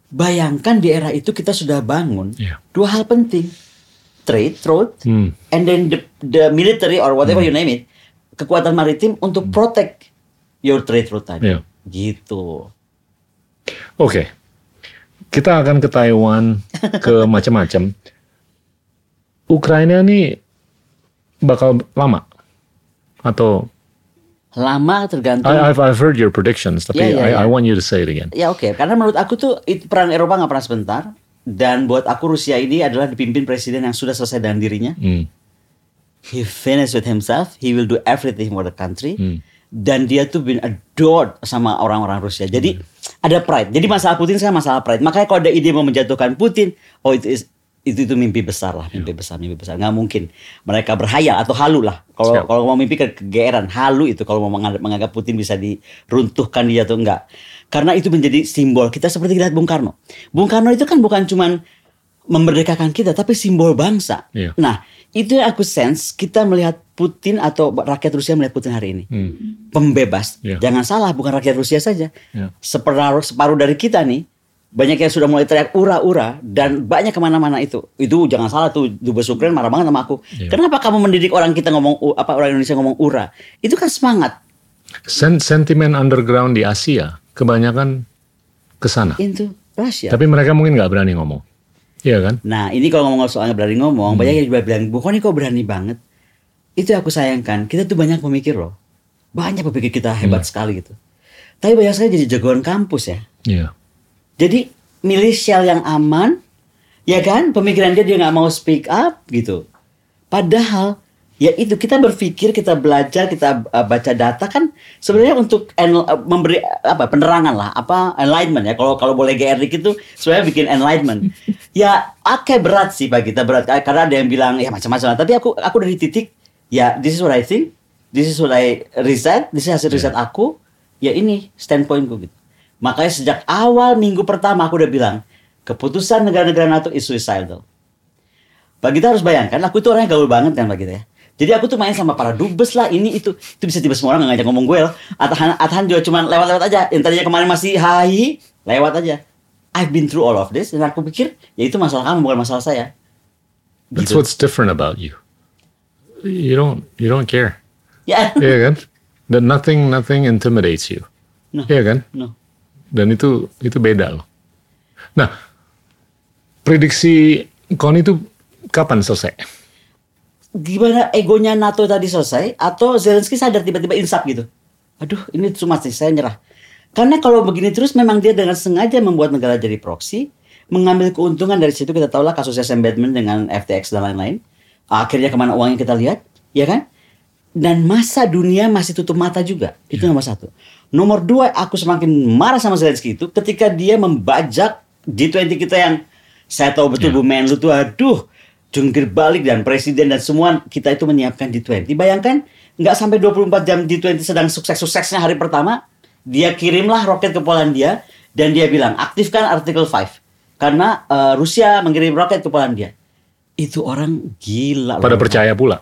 Bayangkan di era itu kita sudah bangun Iya. dua hal penting. Trade, road, Hmm. and then the, the military or whatever you name it, kekuatan maritim untuk protect your trade route tadi. Iya. Gitu. Oke. Kita akan ke Taiwan, ke <laughs> macam-macam. Ukraina ini bakal lama atau Lama tergantung I, I've I've heard your predictions, tapi iya, I, iya. I want you to say it again. Ya oke, karena menurut aku tuh itu perang Eropa nggak pernah sebentar. Dan buat aku Rusia ini adalah dipimpin presiden yang sudah selesai dengan dirinya. Hmm. He finished with himself. He will do everything for the country. Hmm. Dan dia tuh been adored sama orang-orang Rusia. Jadi Hmm. Ada pride. Jadi masalah Putin sekarang masalah pride. Makanya kalau ada ide mau menjatuhkan Putin, oh itu is- itu itu mimpi besar lah, mimpi Iya. besar, mimpi besar. Nggak mungkin mereka berhayal atau halu lah. Kalau Siap. kalau mau mimpi ke kegeeran, halu itu kalau mau menganggap, Putin bisa diruntuhkan dia atau enggak. Karena itu menjadi simbol kita seperti lihat Bung Karno. Bung Karno itu kan bukan cuman memerdekakan kita, tapi simbol bangsa. Iya. Nah, itu yang aku sense kita melihat Putin atau rakyat Rusia melihat Putin hari ini. Hmm. Pembebas. Iya. Jangan salah, bukan rakyat Rusia saja. Iya. Separuh, separuh dari kita nih, banyak yang sudah mulai teriak ura-ura dan banyak ke mana-mana itu. Itu jangan salah tuh, Dubes Ukraina marah banget sama aku. Iya. Kenapa kamu mendidik orang kita ngomong apa orang Indonesia ngomong ura? Itu kan semangat. Sen- sentimen underground di Asia kebanyakan ke sana. Itu Rusia. Tapi mereka mungkin nggak berani ngomong. Iya kan? Nah ini kalau ngomong soal berani ngomong, Hmm. banyak yang juga bilang, Bu Koni kok berani banget. Itu yang aku sayangkan. Kita tuh banyak pemikir loh. Banyak pemikir kita hebat Hmm. sekali gitu. Tapi banyak sekali jadi jagoan kampus ya. Iya. Jadi milisial yang aman, ya kan? Pemikiran dia dia nggak mau speak up gitu. Padahal ya itu kita berpikir, kita belajar, kita uh, baca data kan sebenarnya untuk uh, memberi apa penerangan lah, apa enlightenment ya. Kalau kalau boleh GR dikit tuh sebenarnya bikin enlightenment. <laughs> ya oke berat sih bagi kita berat karena ada yang bilang ya macam-macam. lah. Tapi aku aku dari titik ya this is what I think, this is what I research, this is hasil riset aku. Ya ini standpointku gitu. Makanya sejak awal minggu pertama aku udah bilang keputusan negara-negara NATO is suicidal. Pak kita harus bayangkan, aku itu orangnya gaul banget kan Pak kita ya. Jadi aku tuh main sama para dubes lah, ini itu. Itu bisa tiba semua orang nggak ngajak ngomong gue loh. Atahan, Atahan juga cuma lewat-lewat aja. Yang tadinya kemarin masih hai, lewat aja. I've been through all of this, dan aku pikir, ya itu masalah kamu, bukan masalah saya. That's Gitu. what's different about you. You don't you don't care. Ya, Iya <laughs> kan? Dan nothing nothing intimidates you. No. Iya kan? no. Dan itu itu beda loh. Nah, prediksi kon itu kapan selesai? Gimana egonya NATO tadi selesai, atau Zelensky sadar tiba-tiba insap gitu. Aduh, ini cuma sih, saya nyerah. Karena kalau begini terus memang dia dengan sengaja membuat negara jadi proxy, mengambil keuntungan dari situ kita tahulah kasusnya Sam Bankman dengan FTX dan lain-lain. Akhirnya ke mana uangnya kita lihat, ya kan? Dan masa dunia masih tutup mata juga. Itu nomor satu. Nomor dua, aku semakin marah sama Zelensky itu ketika dia membajak G20 kita yang saya tahu betul Bu Menlu tuh aduh jungkir balik dan presiden dan semua kita itu menyiapkan G20. Bayangkan nggak sampai 24 jam G20 sedang sukses-suksesnya hari pertama, dia kirimlah roket ke Polandia dan dia bilang aktifkan artikel 5 karena eh, Rusia mengirim roket ke Polandia. Itu orang gila. Pada loh. percaya pula.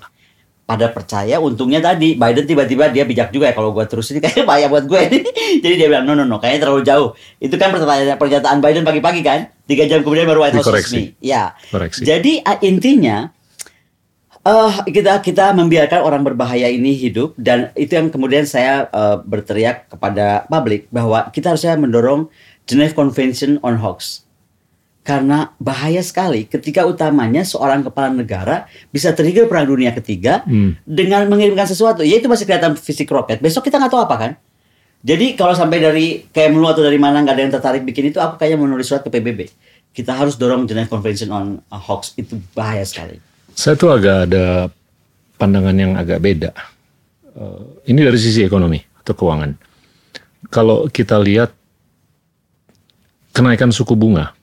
Pada percaya untungnya tadi. Biden tiba-tiba dia bijak juga ya kalau gua terus ini <laughs> kayaknya bahaya buat gue <laughs> jadi dia bilang no no no kayaknya terlalu jauh. Itu kan pernyataan pernyataan Biden pagi-pagi kan? Tiga jam kemudian baru White House resmi. Ya. Koreksi. jadi uh, intinya Eh, kita kita membiarkan orang berbahaya ini hidup dan itu yang kemudian saya eh, berteriak kepada publik bahwa kita harusnya mendorong Geneva Convention on Hoax karena bahaya sekali ketika utamanya seorang kepala negara bisa trigger perang dunia ketiga Hmm. dengan mengirimkan sesuatu ya itu masih kelihatan fisik roket besok kita nggak tahu apa kan jadi kalau sampai dari Kemlu atau dari mana nggak ada yang tertarik bikin itu aku kayaknya menulis surat ke PBB kita harus dorong Geneva Convention on Hoax itu bahaya sekali Saya tuh agak ada pandangan yang agak beda. Eh, ini dari sisi ekonomi atau keuangan. Kalau kita lihat kenaikan suku bunga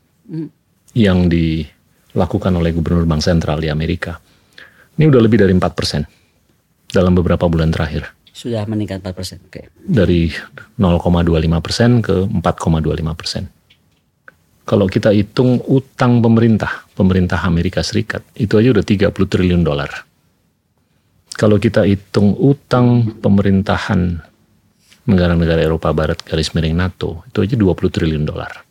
yang dilakukan oleh Gubernur Bank Sentral di Amerika, ini udah lebih dari 4% dalam beberapa bulan terakhir. sudah meningkat 4%. Oke. Dari 0,25% ke 4,25%. Kalau kita hitung utang pemerintah, pemerintah Amerika Serikat, itu aja udah 30 triliun dolar. Kalau kita hitung utang pemerintahan negara-negara Eropa Barat garis miring NATO, itu aja 20 triliun dolar.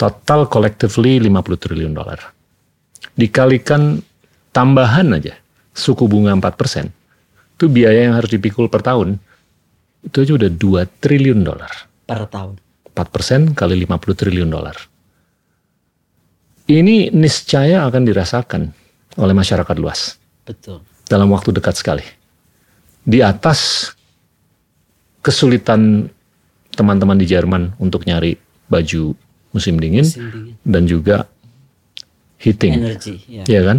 Total collectively 50 triliun dolar. Dikalikan tambahan aja suku bunga 4%, itu biaya yang harus dipikul per tahun, itu aja udah 2 triliun dolar. Per tahun. 4% kali 50 triliun dolar. Ini niscaya akan dirasakan oleh masyarakat luas Betul. dalam waktu dekat sekali. Di atas kesulitan teman-teman di Jerman untuk nyari baju musim dingin Musim dingin. dan juga heating. Energi. Ya. Iya kan?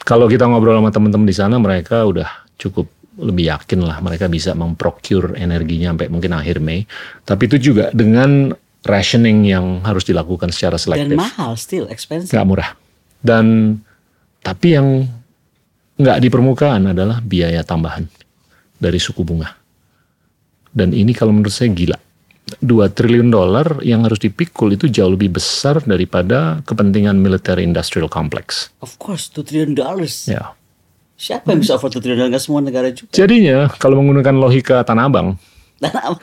Kalau kita ngobrol sama teman-teman di sana, mereka udah cukup lebih yakin lah mereka bisa memprocure energinya sampai mungkin akhir Mei. Tapi itu juga dengan rationing yang harus dilakukan secara Dan selektif. mahal still expensive. Nggak murah. Dan tapi yang nggak di permukaan adalah biaya tambahan dari suku bunga. Dan ini kalau menurut saya gila. 2 triliun dolar yang harus dipikul itu jauh lebih besar daripada kepentingan military industrial complex. Of course, 2 trillion dollars. Ya. Siapa yang bisa afford 2 trillion dollars? Nggak semua negara juga. Jadinya kalau menggunakan logika Tanah Abang, <laughs> Dan apa?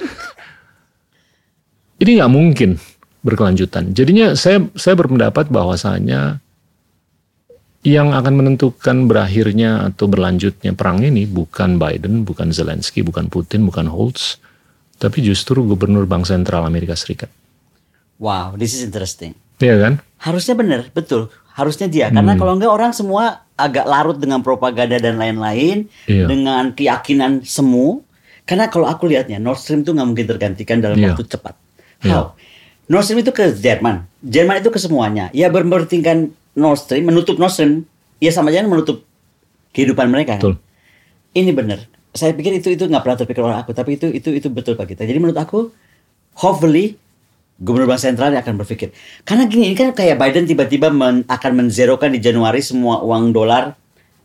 ini nggak mungkin berkelanjutan. Jadinya saya saya berpendapat bahwasanya yang akan menentukan berakhirnya atau berlanjutnya perang ini bukan Biden, bukan Zelensky, bukan Putin, bukan Holtz, tapi justru gubernur Bank Sentral Amerika Serikat. Wow, this is interesting. Iya kan? Harusnya benar, betul. Harusnya dia. Hmm. Karena kalau enggak orang semua agak larut dengan propaganda dan lain-lain. Iya. Dengan keyakinan semu. Karena kalau aku lihatnya, Nord Stream itu nggak mungkin tergantikan dalam Iya. waktu cepat. Iya. How? Nord Stream itu ke Jerman. Jerman itu ke semuanya. Ya berpentingkan Nord Stream, menutup Nord Stream. Ya sama aja menutup kehidupan mereka. Betul. Ini benar. Saya pikir itu itu nggak pernah terpikir oleh aku, tapi itu itu itu betul pak kita. Jadi menurut aku, hopefully Gubernur Bank Sentral akan berpikir. Karena gini, ini kan kayak Biden tiba-tiba men- akan menzerokan di Januari semua uang dolar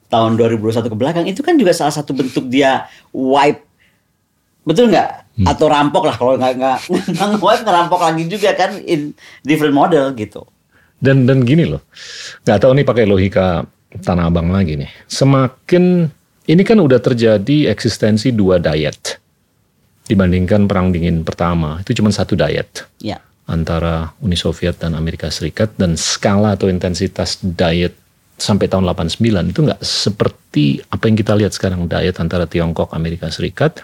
tahun 2021 ke belakang. Itu kan juga salah satu bentuk dia wipe. Betul nggak? Atau rampok lah kalau nggak nggak <laughs> nggak wipe ngerampok lagi juga kan in different model gitu. Dan dan gini loh, nggak tahu nih pakai logika Tanah Abang lagi nih. Semakin ini kan udah terjadi eksistensi dua diet dibandingkan perang dingin pertama itu cuma satu diet Ya. antara Uni Soviet dan Amerika Serikat dan skala atau intensitas diet sampai tahun 89 itu nggak seperti apa yang kita lihat sekarang diet antara Tiongkok, Amerika Serikat,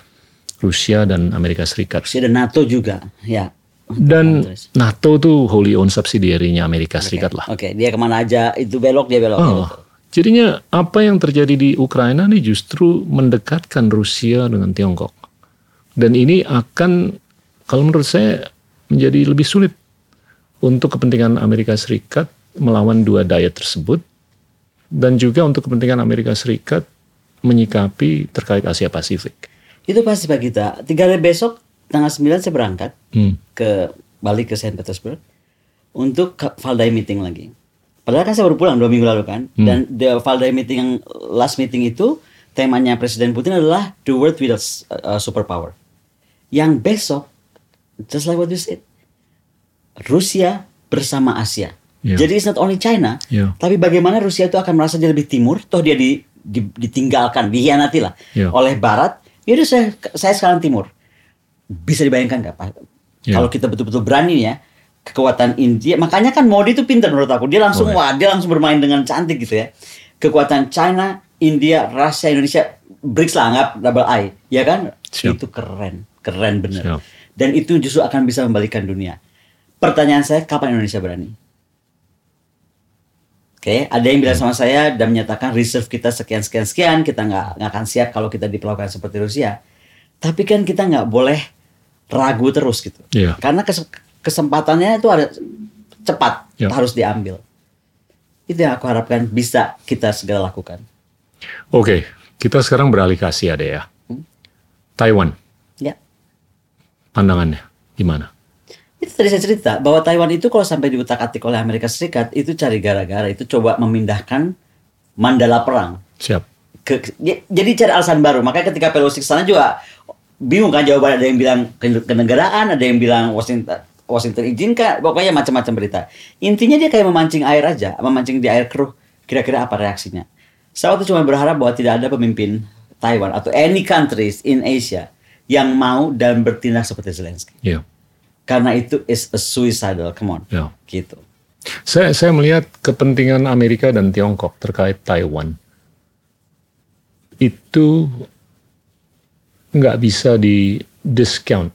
Rusia dan Amerika Serikat. Rusia dan NATO juga. Ya. Dan. NATO tuh wholly owned subsidiary-nya Amerika Serikat lah. Oke, dia ke mana aja itu belok dia belok. Oh, betul. Jadinya apa yang terjadi di Ukraina ini justru mendekatkan Rusia dengan Tiongkok. Dan ini akan, kalau menurut saya, menjadi lebih sulit untuk kepentingan Amerika Serikat melawan dua daya tersebut, dan juga untuk kepentingan Amerika Serikat menyikapi terkait Asia Pasifik. Itu pasti Pak Gita. Tiga hari besok tanggal 9 saya berangkat Hmm. ke balik ke Saint Petersburg untuk Valdai meeting lagi. Padahal kan saya baru pulang dua minggu lalu kan. Dan the Valdai meeting yang last meeting itu temanya Presiden Putin adalah the world without uh, superpower. Yang besok just like what you said, Rusia bersama Asia. Yeah. Jadi it's not only China, Yeah. tapi bagaimana Rusia itu akan merasa dia lebih timur, toh dia di, di- ditinggalkan, dihianati lah Yeah. oleh Barat. Yaudah saya saya sekarang timur. Bisa dibayangkan nggak Pak? Yeah. Kalau kita betul-betul berani ya, kekuatan India. Makanya kan Modi itu pintar menurut aku. Dia langsung ya. wah, dia langsung bermain dengan cantik gitu ya. kekuatan China, India, Rusia, Indonesia, BRICS lah anggap double I, ya kan? Siap. Itu keren, keren bener. Siap. Dan itu justru akan bisa membalikan dunia. Pertanyaan saya, kapan Indonesia berani? Oke, ada yang bilang sama saya dan menyatakan reserve kita sekian sekian sekian, kita nggak nggak akan siap kalau kita diperlakukan seperti Rusia. Tapi kan kita nggak boleh ragu terus gitu. Iya. Karena kes- kesempatannya itu ada cepat Ya. harus diambil. Itu yang aku harapkan bisa kita segera lakukan. Oke, kita sekarang beralih ke Asia deh ya. Taiwan, Ya. pandangannya gimana? Itu tadi saya cerita bahwa Taiwan itu kalau sampai diutak-atik oleh Amerika Serikat itu cari gara-gara itu coba memindahkan mandala perang Siap. ke j- jadi cari alasan baru. Makanya ketika Pelosi ke sana juga bingung kan jawaban ada yang bilang ke- kenegaraan, ada yang bilang Washington Washington izinkan, pokoknya macam-macam berita. Intinya dia kayak memancing air aja, memancing di air keruh. Kira-kira apa reaksinya? Saya waktu cuma berharap bahwa tidak ada pemimpin Taiwan atau any countries in Asia yang mau dan bertindak seperti Zelensky. Iya. Karena itu is a suicidal, come on. Ya. Gitu. Saya, saya melihat kepentingan Amerika dan Tiongkok terkait Taiwan itu nggak bisa di discount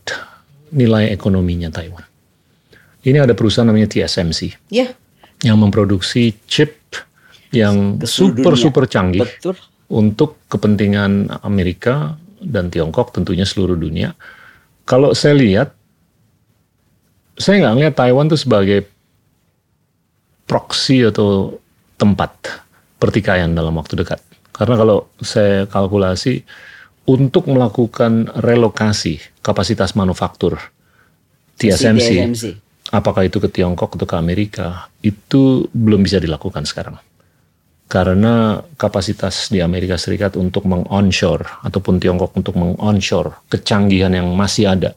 nilai ekonominya Taiwan. Ini ada perusahaan namanya TSMC Ya, yang memproduksi chip yang super dunia. super canggih betul. untuk kepentingan Amerika dan Tiongkok tentunya seluruh dunia. Kalau saya lihat, saya nggak ngelihat Taiwan itu sebagai proksi atau tempat pertikaian dalam waktu dekat. Karena kalau saya kalkulasi untuk melakukan relokasi kapasitas manufaktur TSMC, TSMC. Apakah itu ke Tiongkok atau ke Amerika, itu belum bisa dilakukan sekarang. Karena kapasitas di Amerika Serikat untuk meng-onshore ataupun Tiongkok untuk meng-onshore kecanggihan yang masih ada,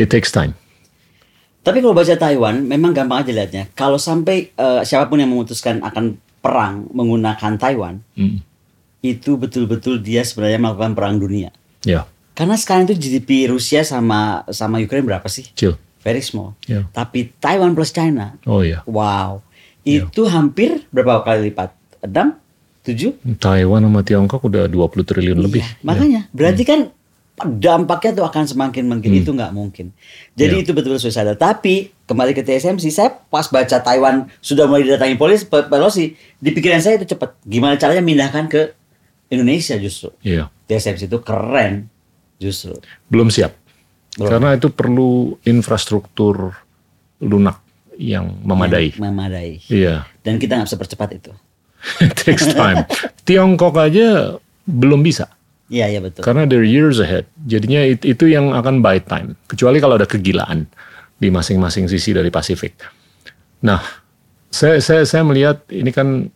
it takes time. Tapi kalau baca Taiwan, memang gampang aja lihatnya. Kalau sampai eh, siapa pun yang memutuskan akan perang menggunakan Taiwan, Hmm. itu betul-betul dia sebenarnya melakukan perang dunia. Ya, Karena sekarang itu GDP Rusia sama sama Ukraine berapa sih? chill. Very small. Ya. Tapi Taiwan plus China, Oh ya, wow, itu hampir berapa kali lipat? 6? 7? Taiwan sama Tiongkok udah 20 triliun lebih. Iya, makanya berarti kan dampaknya tuh akan semakin mungkin Hmm. itu nggak mungkin. Jadi Iya. itu betul-betul suicide. Tapi kembali ke TSMC, saya pas baca Taiwan sudah mulai didatangi polisi Pe- Pelosi, di pikiran saya itu cepat. Gimana caranya mindahkan ke Indonesia justru. Iya, TSMC itu keren justru. belum siap. Belum. Karena itu perlu infrastruktur lunak yang memadai. Yang memadai. Iya, Dan kita nggak bisa percepat itu. <laughs> it takes time. <laughs> Tiongkok aja belum bisa. Iya, iya betul. Karena they're years ahead. Jadinya it- itu yang akan buy time. Kecuali kalau ada kegilaan di masing-masing sisi dari Pasifik. Nah, saya saya saya melihat ini kan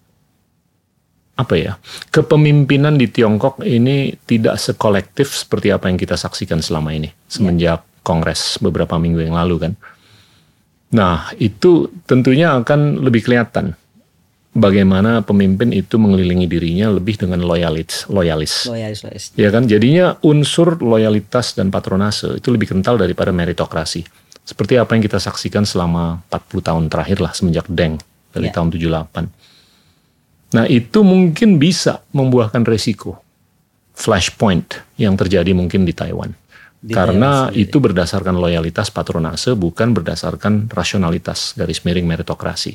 apa ya? Kepemimpinan di Tiongkok ini tidak sekolektif seperti apa yang kita saksikan selama ini semenjak Kongres beberapa minggu yang lalu kan. Nah, itu tentunya akan lebih kelihatan bagaimana pemimpin itu mengelilingi dirinya lebih dengan loyalis, loyalis. Loyalis, loyalis. Ya kan, jadinya unsur loyalitas dan patronase itu lebih kental daripada meritokrasi. Seperti apa yang kita saksikan selama 40 tahun terakhir lah semenjak Deng dari Ya. tahun 78. Nah, itu mungkin bisa membuahkan resiko flashpoint yang terjadi mungkin di Taiwan. Di Karena Taiwan itu berdasarkan loyalitas patronase bukan berdasarkan rasionalitas garis miring meritokrasi.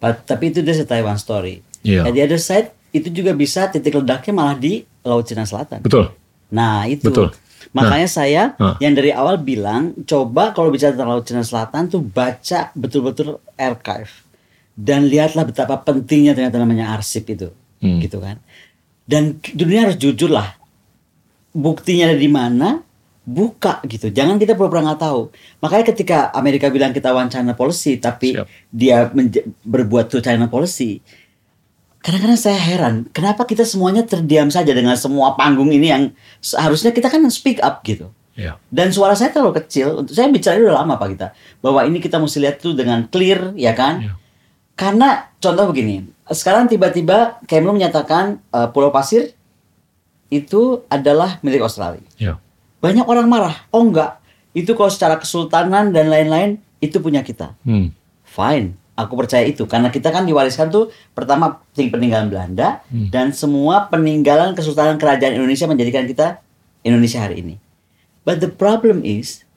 But- tapi itu dia Taiwan story. Iya. At the other side, itu juga bisa titik ledaknya malah di Laut Cina Selatan. Betul. Nah itu. Betul. Makanya saya Nah. yang dari awal bilang coba kalau bicara tentang Laut Cina Selatan tuh baca betul-betul archive dan lihatlah betapa pentingnya ternyata namanya arsip itu, Hmm. gitu kan. Dan dunia harus jujur lah. Buktinya ada di mana? Buka gitu. Jangan kita pura-pura nggak tahu. Makanya ketika Amerika bilang kita one China policy, tapi Siap. dia berbuat two China policy, kadang-kadang saya heran kenapa kita semuanya terdiam saja dengan semua panggung ini yang seharusnya kita kan speak up gitu Ya. dan suara saya terlalu kecil untuk saya bicara ini udah lama pak kita bahwa ini kita mesti lihat tuh dengan clear ya kan Ya. Karena contoh begini sekarang tiba-tiba Kemlu menyatakan eh, Pulau Pasir itu adalah milik Australia Ya. banyak orang marah oh enggak itu kalau secara kesultanan dan lain-lain itu punya kita Hmm. fine Aku percaya itu karena kita kan diwariskan tuh pertama peninggalan Belanda Hmm. dan semua peninggalan kesultanan kerajaan Indonesia menjadikan kita Indonesia hari ini. But the problem is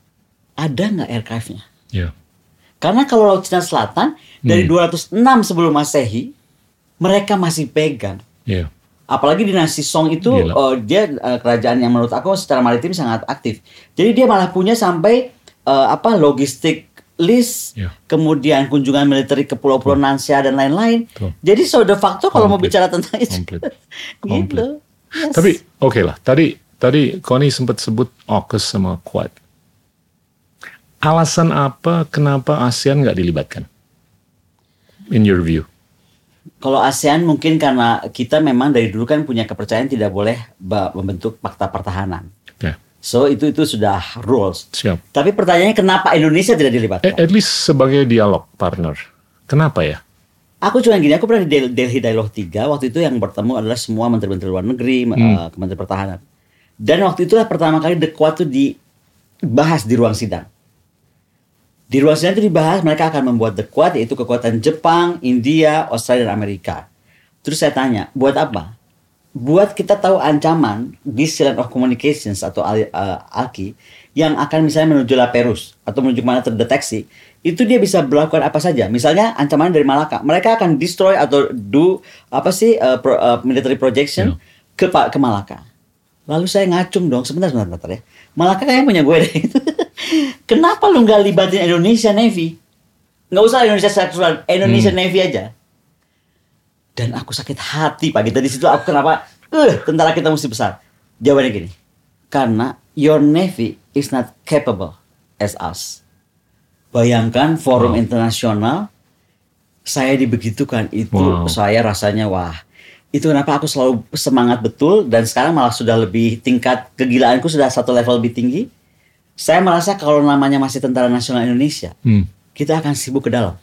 ada nggak archive-nya? Ya. Karena kalau Laut Cina Selatan dari Hmm. 206 sebelum Masehi mereka masih pegang. Ya. Apalagi dinasti Song itu Gila. eh, dia eh, kerajaan yang menurut aku secara maritim sangat aktif. Jadi dia malah punya sampai eh, apa logistik list, Ya. kemudian kunjungan militer ke pulau-pulau Nansia dan lain-lain. Jadi so de facto kalau mau bicara tentang itu Komplit. <laughs> gitu. Yes. Tapi oke lah. Tadi tadi Connie sempat sebut AUKUS sama Quad. Alasan apa kenapa ASEAN nggak dilibatkan? In your view? Kalau ASEAN mungkin karena kita memang dari dulu kan punya kepercayaan tidak boleh membentuk fakta pertahanan. Ya. So itu itu sudah rules. Siap. Tapi pertanyaannya kenapa Indonesia tidak dilibatkan? at least sebagai dialog partner. Kenapa ya? Aku cuma gini, aku pernah di Del- Delhi Dialogue 3, waktu itu yang bertemu adalah semua menteri-menteri luar negeri, eh, Kementerian Pertahanan. Dan waktu itulah pertama kali The Quad itu dibahas di ruang sidang. Di ruang sidang itu dibahas mereka akan membuat The Quad yaitu kekuatan Jepang, India, Australia, dan Amerika. Terus saya tanya, buat apa? Buat kita tahu ancaman di Silent of Communications atau eh, ALKI yang akan misalnya menuju La Perus atau menuju mana terdeteksi, itu dia bisa melakukan apa saja. Misalnya ancaman dari Malaka, mereka akan destroy atau do apa sih eh, pro- eh, military projection ke Pa- ke Malaka. Lalu saya ngacung dong, sebentar sebentar, sebentar ya. Malaka kayaknya punya gue deh. <laughs> Kenapa lu nggak libatin Indonesia Navy? Nggak usah Indonesia Seksual, Indonesia Navy aja. Dan aku sakit hati pagi tadi situ aku kenapa? Eh, tentara kita mesti besar. Jawabannya gini. Karena your navy is not capable as us. Bayangkan forum Wow. internasional saya dibegitukan itu Wow. saya rasanya wah. Itu kenapa aku selalu semangat betul dan sekarang malah sudah lebih tingkat kegilaanku sudah satu level lebih tinggi. Saya merasa kalau namanya masih Tentara Nasional Indonesia, Hmm. kita akan sibuk ke dalam.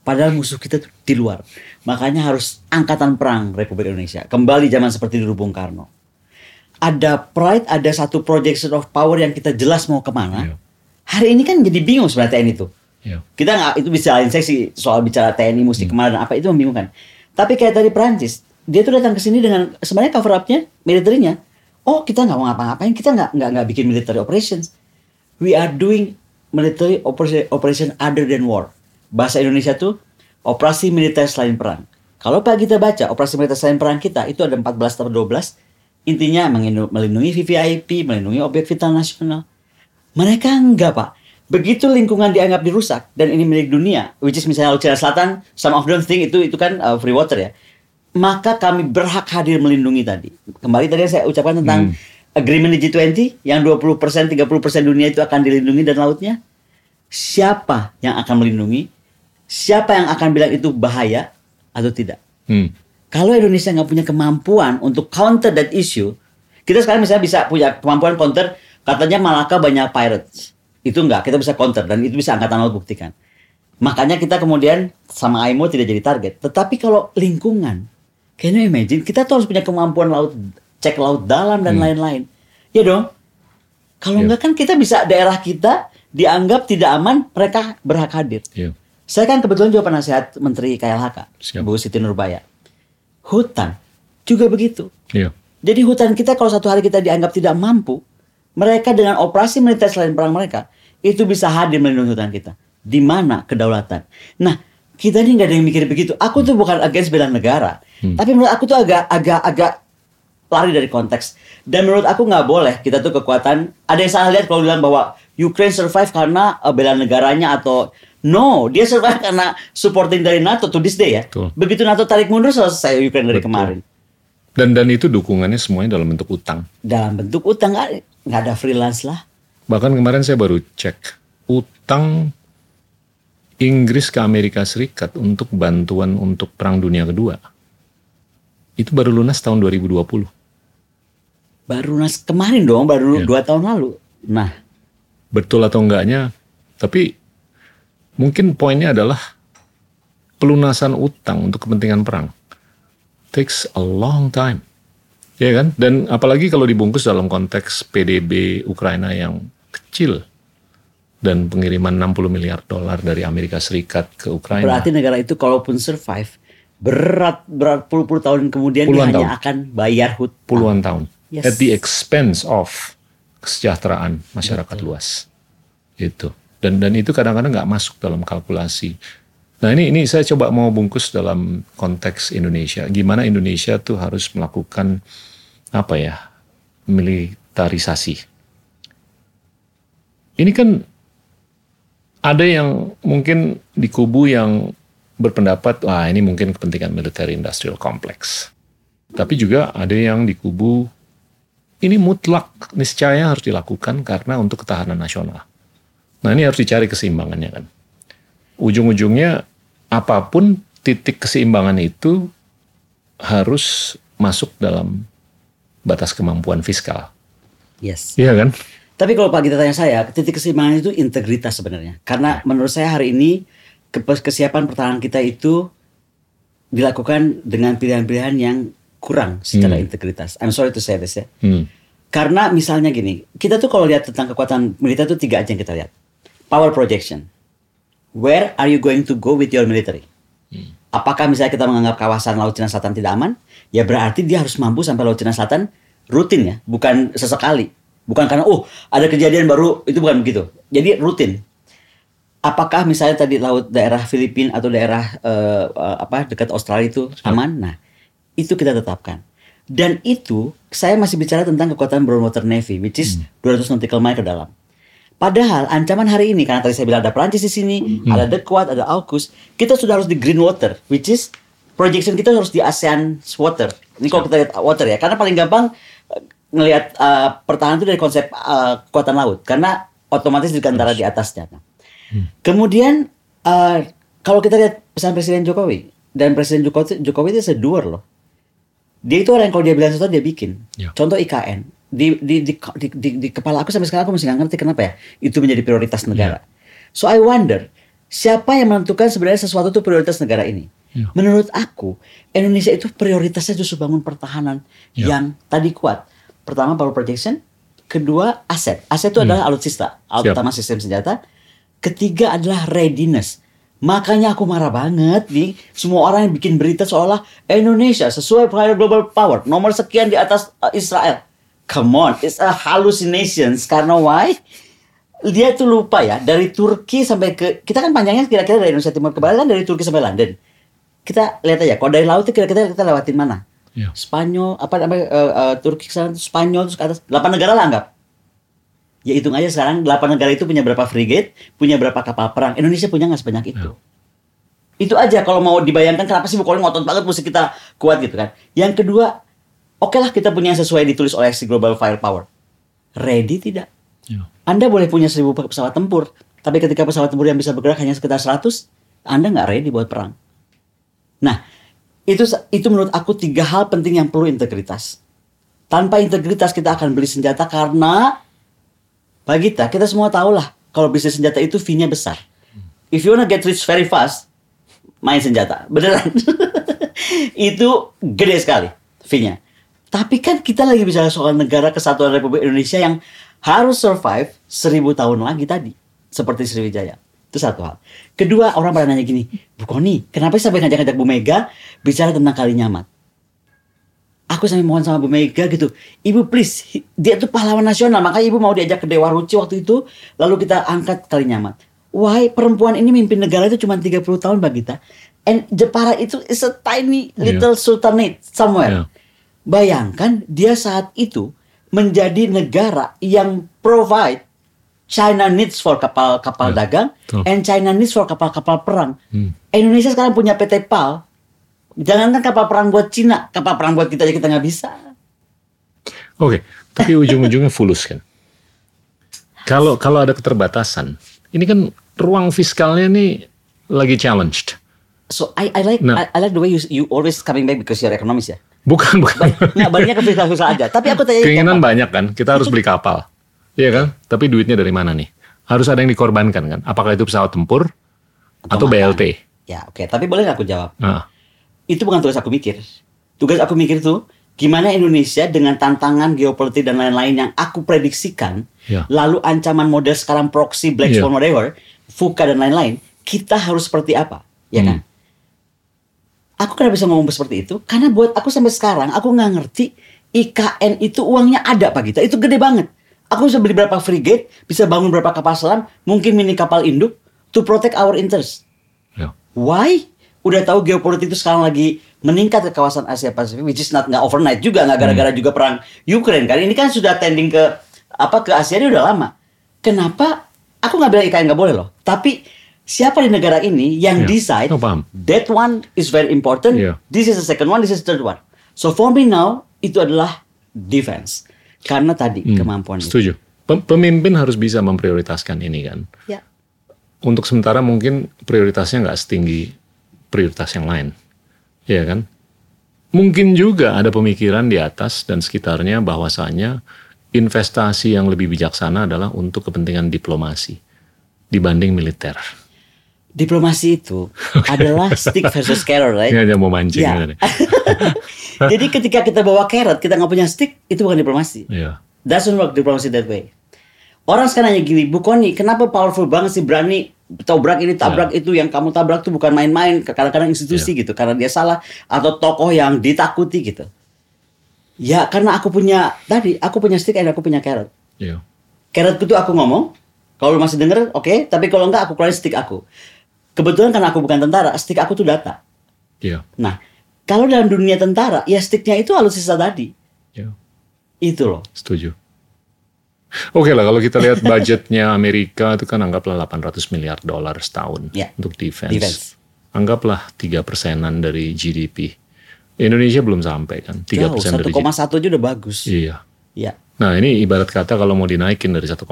Padahal musuh kita tuh di luar. Makanya harus angkatan perang Republik Indonesia. Kembali zaman seperti dulu Bung Karno. Ada pride, ada satu projection of power yang kita jelas mau ke mana. Iya. Hari ini kan jadi bingung sebenarnya TNI itu. Ya. Kita nggak itu bisa lain seksi soal bicara TNI mesti ke mana dan apa itu membingungkan. Tapi kayak tadi Perancis, dia tuh datang ke sini dengan sebenarnya cover up-nya militernya. Oh kita nggak mau ngapa-ngapain, kita nggak nggak nggak bikin military operations. We are doing military operation, other than war. Bahasa Indonesia tuh operasi militer selain perang. Kalau Pak kita baca operasi militer selain perang kita itu ada 14 atau 12. Intinya melindungi VVIP, melindungi objek vital nasional. Mereka enggak pak. Begitu lingkungan dianggap dirusak dan ini milik dunia, which is misalnya Laut Selatan, some of them think itu itu kan uh, free water ya. Maka kami berhak hadir melindungi tadi. Kembali tadi saya ucapkan tentang agreement di G20 yang 20% 30% dunia itu akan dilindungi dan lautnya. Siapa yang akan melindungi? Siapa yang akan bilang itu bahaya atau tidak? Hmm. Kalau Indonesia nggak punya kemampuan untuk counter that issue, kita sekarang misalnya bisa punya kemampuan counter, katanya Malaka banyak pirates. Itu enggak, kita bisa counter dan itu bisa angkatan laut buktikan. Makanya kita kemudian sama IMO tidak jadi target. Tetapi kalau lingkungan, can you imagine? Kita tuh harus punya kemampuan laut, cek laut dalam dan lain-lain. Ya dong. Kalau Ya. enggak kan kita bisa daerah kita dianggap tidak aman, mereka berhak hadir. Ya. Saya kan kebetulan juga penasehat Menteri KLHK, Siap. Bu Siti Nurbaya. Hutan juga begitu. Ya. Jadi hutan kita kalau satu hari kita dianggap tidak mampu, mereka dengan operasi militer selain perang mereka, itu bisa hadir melindungi hutan kita. Di mana kedaulatan? Nah, kita ini nggak ada yang mikir begitu. Aku tuh bukan against bela negara, tapi menurut aku tuh agak agak agak lari dari konteks. Dan menurut aku nggak boleh kita tuh kekuatan. Ada yang salah lihat kalau bilang bahwa Ukraine survive karena uh, bela negaranya atau no, dia survive karena supporting dari NATO to this day ya. Betul. Begitu NATO tarik mundur selesai Ukraine dari Betul. kemarin. Dan dan itu dukungannya semuanya dalam bentuk utang. Dalam bentuk utang nggak nggak ada freelance lah. Bahkan kemarin saya baru cek utang Inggris ke Amerika Serikat untuk bantuan untuk Perang Dunia Kedua. Itu baru lunas tahun 2020. Baru nas kemarin dong, baru Iya. dua tahun lalu. Nah, Betul atau enggaknya, tapi mungkin poinnya adalah pelunasan utang untuk kepentingan perang. Takes a long time. Ya kan? Dan apalagi kalau dibungkus dalam konteks PDB Ukraina yang kecil. dan pengiriman 60 miliar dolar dari Amerika Serikat ke Ukraina. Berarti negara itu kalaupun survive berat berat puluh-puluh tahun kemudian Puluhan dia hanya tahun. akan bayar hutang. puluhan tahun Yes. at the expense of kesejahteraan masyarakat luas. Itu. Dan dan itu kadang-kadang nggak masuk dalam kalkulasi. Nah ini ini saya coba mau bungkus dalam konteks Indonesia. Gimana Indonesia tuh harus melakukan apa ya militarisasi. Ini kan ada yang mungkin di kubu yang berpendapat wah ini mungkin kepentingan military industrial complex. Tapi juga ada yang di kubu ini mutlak niscaya harus dilakukan karena untuk ketahanan nasional. Nah ini harus dicari keseimbangannya kan. Ujung-ujungnya apa pun titik keseimbangan itu harus masuk dalam batas kemampuan fiskal. Yes. Iya kan? Tapi kalau Pak kita tanya saya, titik keseimbangan itu integritas sebenarnya. Karena menurut saya hari ini ke- kesiapan pertahanan kita itu dilakukan dengan pilihan-pilihan yang kurang secara integritas. I'm sorry to say this ya. Hmm. Karena misalnya gini, kita tuh kalau lihat tentang kekuatan militer itu tiga aja yang kita lihat. Power projection. Where are you going to go with your military? Apakah misalnya kita menganggap kawasan Laut Cina Selatan tidak aman? Ya berarti dia harus mampu sampai Laut Cina Selatan rutin ya, bukan sesekali. Bukan karena oh ada kejadian baru itu bukan begitu. Jadi rutin. Apakah misalnya tadi laut daerah Filipina atau daerah eh, apa dekat Australia itu aman? Nah, itu kita tetapkan. Dan itu saya masih bicara tentang kekuatan brown water navy, which is 200 nautical mile ke dalam. Padahal ancaman hari ini karena tadi saya bilang ada Prancis di sini, ada The Quad, ada AUKUS, kita sudah harus di green water, which is projection kita harus di ASEAN water. Ini kalau kita lihat water ya, karena paling gampang eh, ngelihat eh, pertahanan itu dari konsep eh, kekuatan laut, karena otomatis di antara di atasnya. Nah, Kemudian eh, kalau kita lihat pesan Presiden Jokowi dan Presiden Jokowi, Jokowi itu seduar loh. Dia itu orang yang kalau dia bilang sesuatu dia bikin. Ya. Contoh IKN di di, di di di di kepala aku sampai sekarang aku masih nggak ngerti kenapa ya itu menjadi prioritas negara. So I wonder siapa yang menentukan sebenarnya sesuatu itu prioritas negara ini. Ya. Menurut aku Indonesia itu prioritasnya justru bangun pertahanan Ya. yang tadi kuat. Pertama power projection, kedua aset. Aset itu adalah alutsista, Hmm. Siap. utama sistem senjata. Ketiga adalah readiness. Makanya aku marah banget nih semua orang yang bikin berita seolah Indonesia sesuai prior global power nomor sekian di atas uh, Israel. Come on, it's a hallucinations karena why? Dia tuh lupa ya dari Turki sampai ke kita kan panjangnya kira-kira dari Indonesia Timur ke Barat kan dari Turki sampai London. Kita lihat aja kalau dari laut itu kira-kira kita lewatin mana? Ya. Spanyol apa namanya eh, eh, Turki ke sana Spanyol terus ke atas 8 negara lah anggap. Ya hitung aja sekarang 8 negara itu punya berapa frigate, punya berapa kapal perang. Indonesia punya nggak sebanyak itu. Itu aja kalau mau dibayangkan kenapa sih Bukhari ngotot banget mesti kita kuat gitu kan. Yang kedua, oke lah kita punya yang sesuai ditulis oleh si Global Firepower. Ready tidak? Ya. Anda boleh punya 1000 pesawat tempur, tapi ketika pesawat tempur yang bisa bergerak hanya sekitar 100, Anda nggak ready buat perang. Nah, itu itu menurut aku tiga hal penting yang perlu integritas. Tanpa integritas kita akan beli senjata karena Pak Gita, kita semua tahu lah kalau bisnis senjata itu fee-nya besar. If you wanna get rich very fast, main senjata. <laughs> Beneran. itu gede sekali fee-nya. Tapi kan kita lagi bicara soal negara kesatuan Republik Indonesia yang harus survive seribu tahun lagi tadi. Seperti Sriwijaya. Itu satu hal. Kedua, orang pada nanya gini, Bu Koni, kenapa sih sampai ngajak-ngajak Bu Mega bicara tentang Kalinyamat? Aku sampai mohon sama Bu Mega gitu, Ibu please, dia tuh pahlawan nasional, makanya Ibu mau diajak ke Dewa Ruci waktu itu, lalu kita angkat Kalinyamat. Why perempuan ini mimpin negara itu cuma 30 tahun Mbak Gita. And Jepara itu is a tiny little sultanate somewhere. Iya. Bayangkan dia saat itu menjadi negara yang provide China needs for kapal-kapal Ya, dagang betul. and China needs for kapal-kapal perang. Hmm. Indonesia sekarang punya PT PAL. Jangankan kapal perang buat Cina, kapal perang buat kita aja kita nggak bisa. Oke, tapi ujung-ujungnya fulus kan. Kalau kalau ada keterbatasan, ini kan ruang fiskalnya nih lagi challenged. So I, I like Nah. I, I like the way you you always coming back because you're economist ya. Bukan bukan. Nggak baliknya ke fiskal-fiskal aja. Tapi aku tanya Keinginan banyak kan, kita harus beli kapal. Iya kan? Tapi duitnya dari mana nih? Harus ada yang dikorbankan kan? Apakah itu pesawat tempur atau makan. BLT? Ya oke, tapi boleh nggak aku jawab? Nah, itu bukan tugas aku mikir. Tugas aku mikir tuh gimana Indonesia dengan tantangan geopolitik dan lain-lain yang aku prediksikan Ya. lalu ancaman model sekarang proxy, black Iya. swan, whatever, VUCA dan lain-lain, kita harus seperti apa, ya Hmm. kan? Aku kenapa bisa ngomong seperti itu? Karena buat aku sampai sekarang aku nggak ngerti IKN itu uangnya ada Pak Gita, itu gede banget. Aku bisa beli berapa frigate, bisa bangun berapa kapal selam, mungkin mini kapal induk to protect our interest. Ya. Why? Udah tahu geopolitik itu sekarang lagi meningkat ke kawasan Asia Pasifik, which is not nggak overnight juga, nggak gara-gara juga perang Ukraine kan. Ini kan sudah tending ke apa ke Asia ini udah lama. Kenapa? Aku nggak bilang IKN nggak boleh loh. Tapi siapa di negara ini yang Ya, decide aku paham. that one is very important. Ya. This is the second one, this is the third one. So for me now itu adalah defense. Karena tadi Hmm, kemampuan itu. Setuju. Pem- Pemimpin harus bisa memprioritaskan ini kan. Ya. Untuk sementara mungkin prioritasnya nggak setinggi prioritas yang lain. Iya kan? Mungkin juga ada pemikiran di atas dan sekitarnya bahwasanya investasi yang lebih bijaksana adalah untuk kepentingan diplomasi dibanding militer. Diplomasi itu <laughs> adalah stick versus carrot, right? Ini mau mancing. Ya. <laughs> Jadi ketika kita bawa carrot, kita nggak punya stick, itu bukan diplomasi. Iya. Doesn't work diplomasi that way. Orang sekarang nanya gini, Bu Koni, kenapa powerful banget sih berani tabrak ini, tabrak itu, yang kamu tabrak tuh bukan main-main, kadang-kadang institusi gitu, karena dia salah, atau tokoh yang ditakuti gitu. Ya karena aku punya, tadi, aku punya stick dan aku punya carrot. Iya. Carrotku tuh aku ngomong, kalau masih denger, oke, tapi kalau enggak aku keluarin stick aku. Kebetulan karena aku bukan tentara, stick aku tuh data. Iya. Nah, kalau dalam dunia tentara, ya sticknya itu alutsista tadi. Iya. Itu loh. Setuju. Oke lah kalau kita lihat budgetnya Amerika itu kan anggaplah 800 miliar dolar setahun Ya. untuk defense. Defense. Anggaplah 3 persenan dari GDP. Indonesia belum sampai kan, 3 Jauh, persen dari 1,1 GDP. aja udah bagus. Iya. Ya. Nah ini ibarat kata kalau mau dinaikin dari 1,1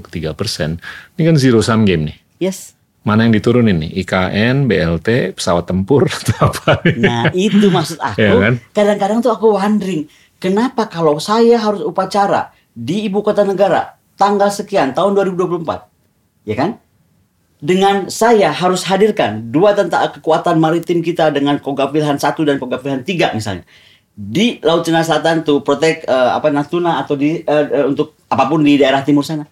ke 3 persen, ini kan zero sum game nih. Yes. Mana yang diturunin nih? IKN, BLT, pesawat tempur, <laughs> atau apa? Nah, itu maksud aku. Iya kan? Kadang-kadang tuh aku wondering, kenapa kalau saya harus upacara di ibu kota negara tanggal sekian tahun 2024, ya kan? Dengan saya harus hadirkan dua tentara kekuatan maritim kita dengan Kogab Wilhan 1 dan Kogab Wilhan 3 misalnya di Laut Cina Selatan to protect eh, apa Natuna atau di eh, untuk apa pun di daerah timur sana.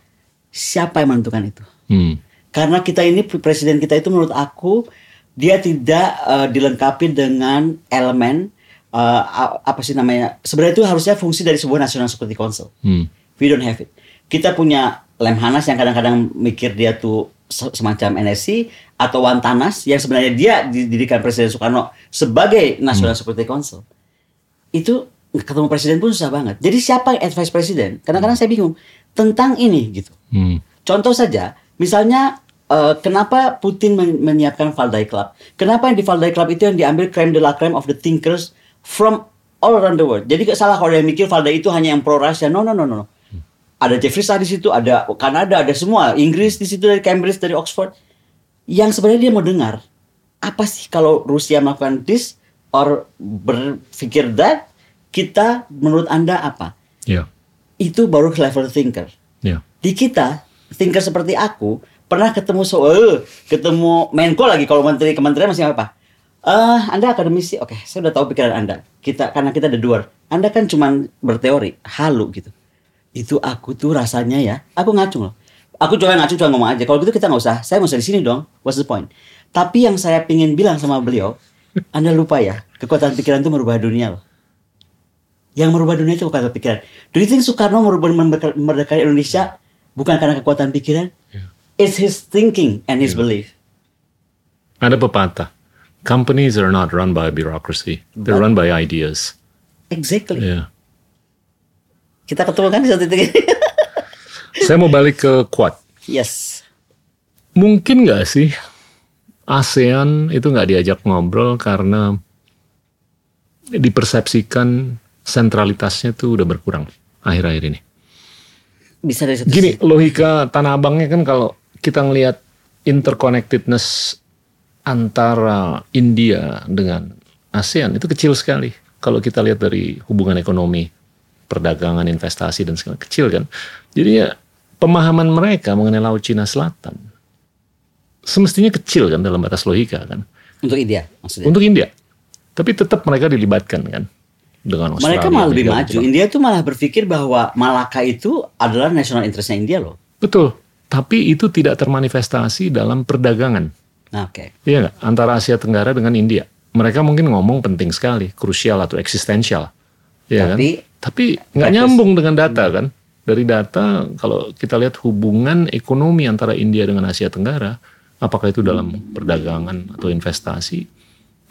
Siapa yang menentukan itu? Hmm. Karena kita ini presiden kita itu menurut aku dia tidak eh, dilengkapi dengan elemen a- apa sih namanya? Sebenarnya itu harusnya fungsi dari sebuah National Security Council. Hmm. We don't have it. Kita punya Lemhanas yang kadang-kadang mikir dia tuh se- semacam NSC atau Wantanas yang sebenarnya dia didirikan Presiden Soekarno sebagai National Security Council. Itu ketemu presiden pun susah banget. Jadi siapa yang advice presiden? Kadang-kadang saya bingung tentang ini gitu. Hmm. Contoh saja, misalnya eh, kenapa Putin men- menyiapkan Valdai Club? Kenapa yang di Valdai Club itu yang diambil creme de la creme of the thinkers from all around the world? Jadi gak salah kalau yang mikir Valdai itu hanya yang pro Rusia. No, no, no, no. no. Ada Jeffrey Star di situ, ada Kanada, ada semua. Inggris di situ dari Cambridge, dari Oxford. Yang sebenarnya dia mau dengar apa sih kalau Rusia melakukan this or berpikir that kita menurut anda apa? Iya. Itu baru level thinker Iya. di kita thinker seperti aku pernah ketemu so eh, ketemu Menko lagi kalau menteri kementerian masih apa eh anda akademisi oke saya udah tahu pikiran anda. Kita karena kita ada dua. Anda kan cuman berteori halu gitu. Itu aku tuh rasanya ya aku ngacung loh. Aku coba ngacung coba ngomong aja. Kalau gitu kita nggak usah. Saya nggak usah di sini dong. What's the point? Tapi yang saya pingin bilang sama beliau <laughs> anda lupa ya kekuatan pikiran itu merubah dunia loh. Yang merubah dunia itu bukan pikiran. Do you think Soekarno merubah memerdekakan Indonesia bukan karena kekuatan pikiran? It's his thinking and his belief. Ada pepatah. Companies are not run by bureaucracy. They're run by ideas. Exactly. Iya. Kita ketemu kan di satu titik. <laughs> Saya mau balik ke Quad. yes. Mungkin nggak sih ASEAN itu nggak diajak ngobrol karena dipersepsikan sentralitasnya tuh udah berkurang akhir-akhir ini. Bisa dari satu Gini, sisi. logika tanah abangnya kan kalau kita ngelihat interconnectedness antara India dengan ASEAN itu kecil sekali. Kalau kita lihat dari hubungan ekonomi, perdagangan, investasi dan segala kecil kan. Jadi ya pemahaman mereka mengenai Laut Cina Selatan semestinya kecil kan dalam batas logika kan Untuk India maksudnya. untuk India. Tapi tetap mereka dilibatkan kan. dengan Australia. Mereka malah lebih maju. Jepang. India tuh malah berpikir bahwa Malaka itu adalah national interestnya India loh. Betul. Tapi itu tidak termanifestasi dalam perdagangan. Oke. Iya nggak? Antara Asia Tenggara dengan India. Mereka mungkin ngomong penting sekali, krusial atau eksistensial. Iya kan? Tapi Tapi nggak nyambung dengan data kan? Dari data kalau kita lihat hubungan ekonomi antara India dengan Asia Tenggara, apakah itu dalam perdagangan atau investasi,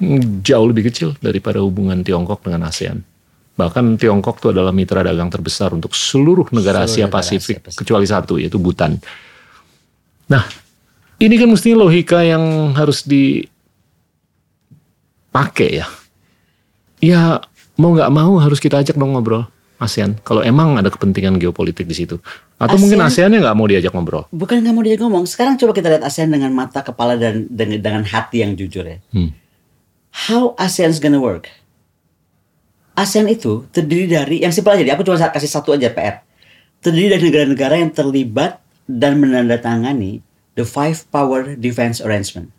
hmm, jauh lebih kecil daripada hubungan Tiongkok dengan ASEAN. Bahkan Tiongkok itu adalah mitra dagang terbesar untuk seluruh negara Seluruh Asia negara Pasifik, Asia Pasifik. kecuali satu yaitu Bhutan. Nah, ini kan mesti logika yang harus dipakai ya. Ya mau nggak mau harus kita ajak dong ngobrol ASEAN. Kalau emang ada kepentingan geopolitik di situ, atau mungkin ASEAN- ASEAN-nya nggak mau diajak ngobrol. bukan nggak mau dia ngomong. Sekarang coba kita lihat ASEAN dengan mata, kepala dan dengan, dengan hati yang jujur ya. Hmm. How ASEAN's gonna work? ASEAN itu terdiri dari yang simpel aja deh. Aku cuma kasih satu aja PR. Terdiri dari negara-negara yang terlibat dan menandatangani the Five Power Defense Arrangement.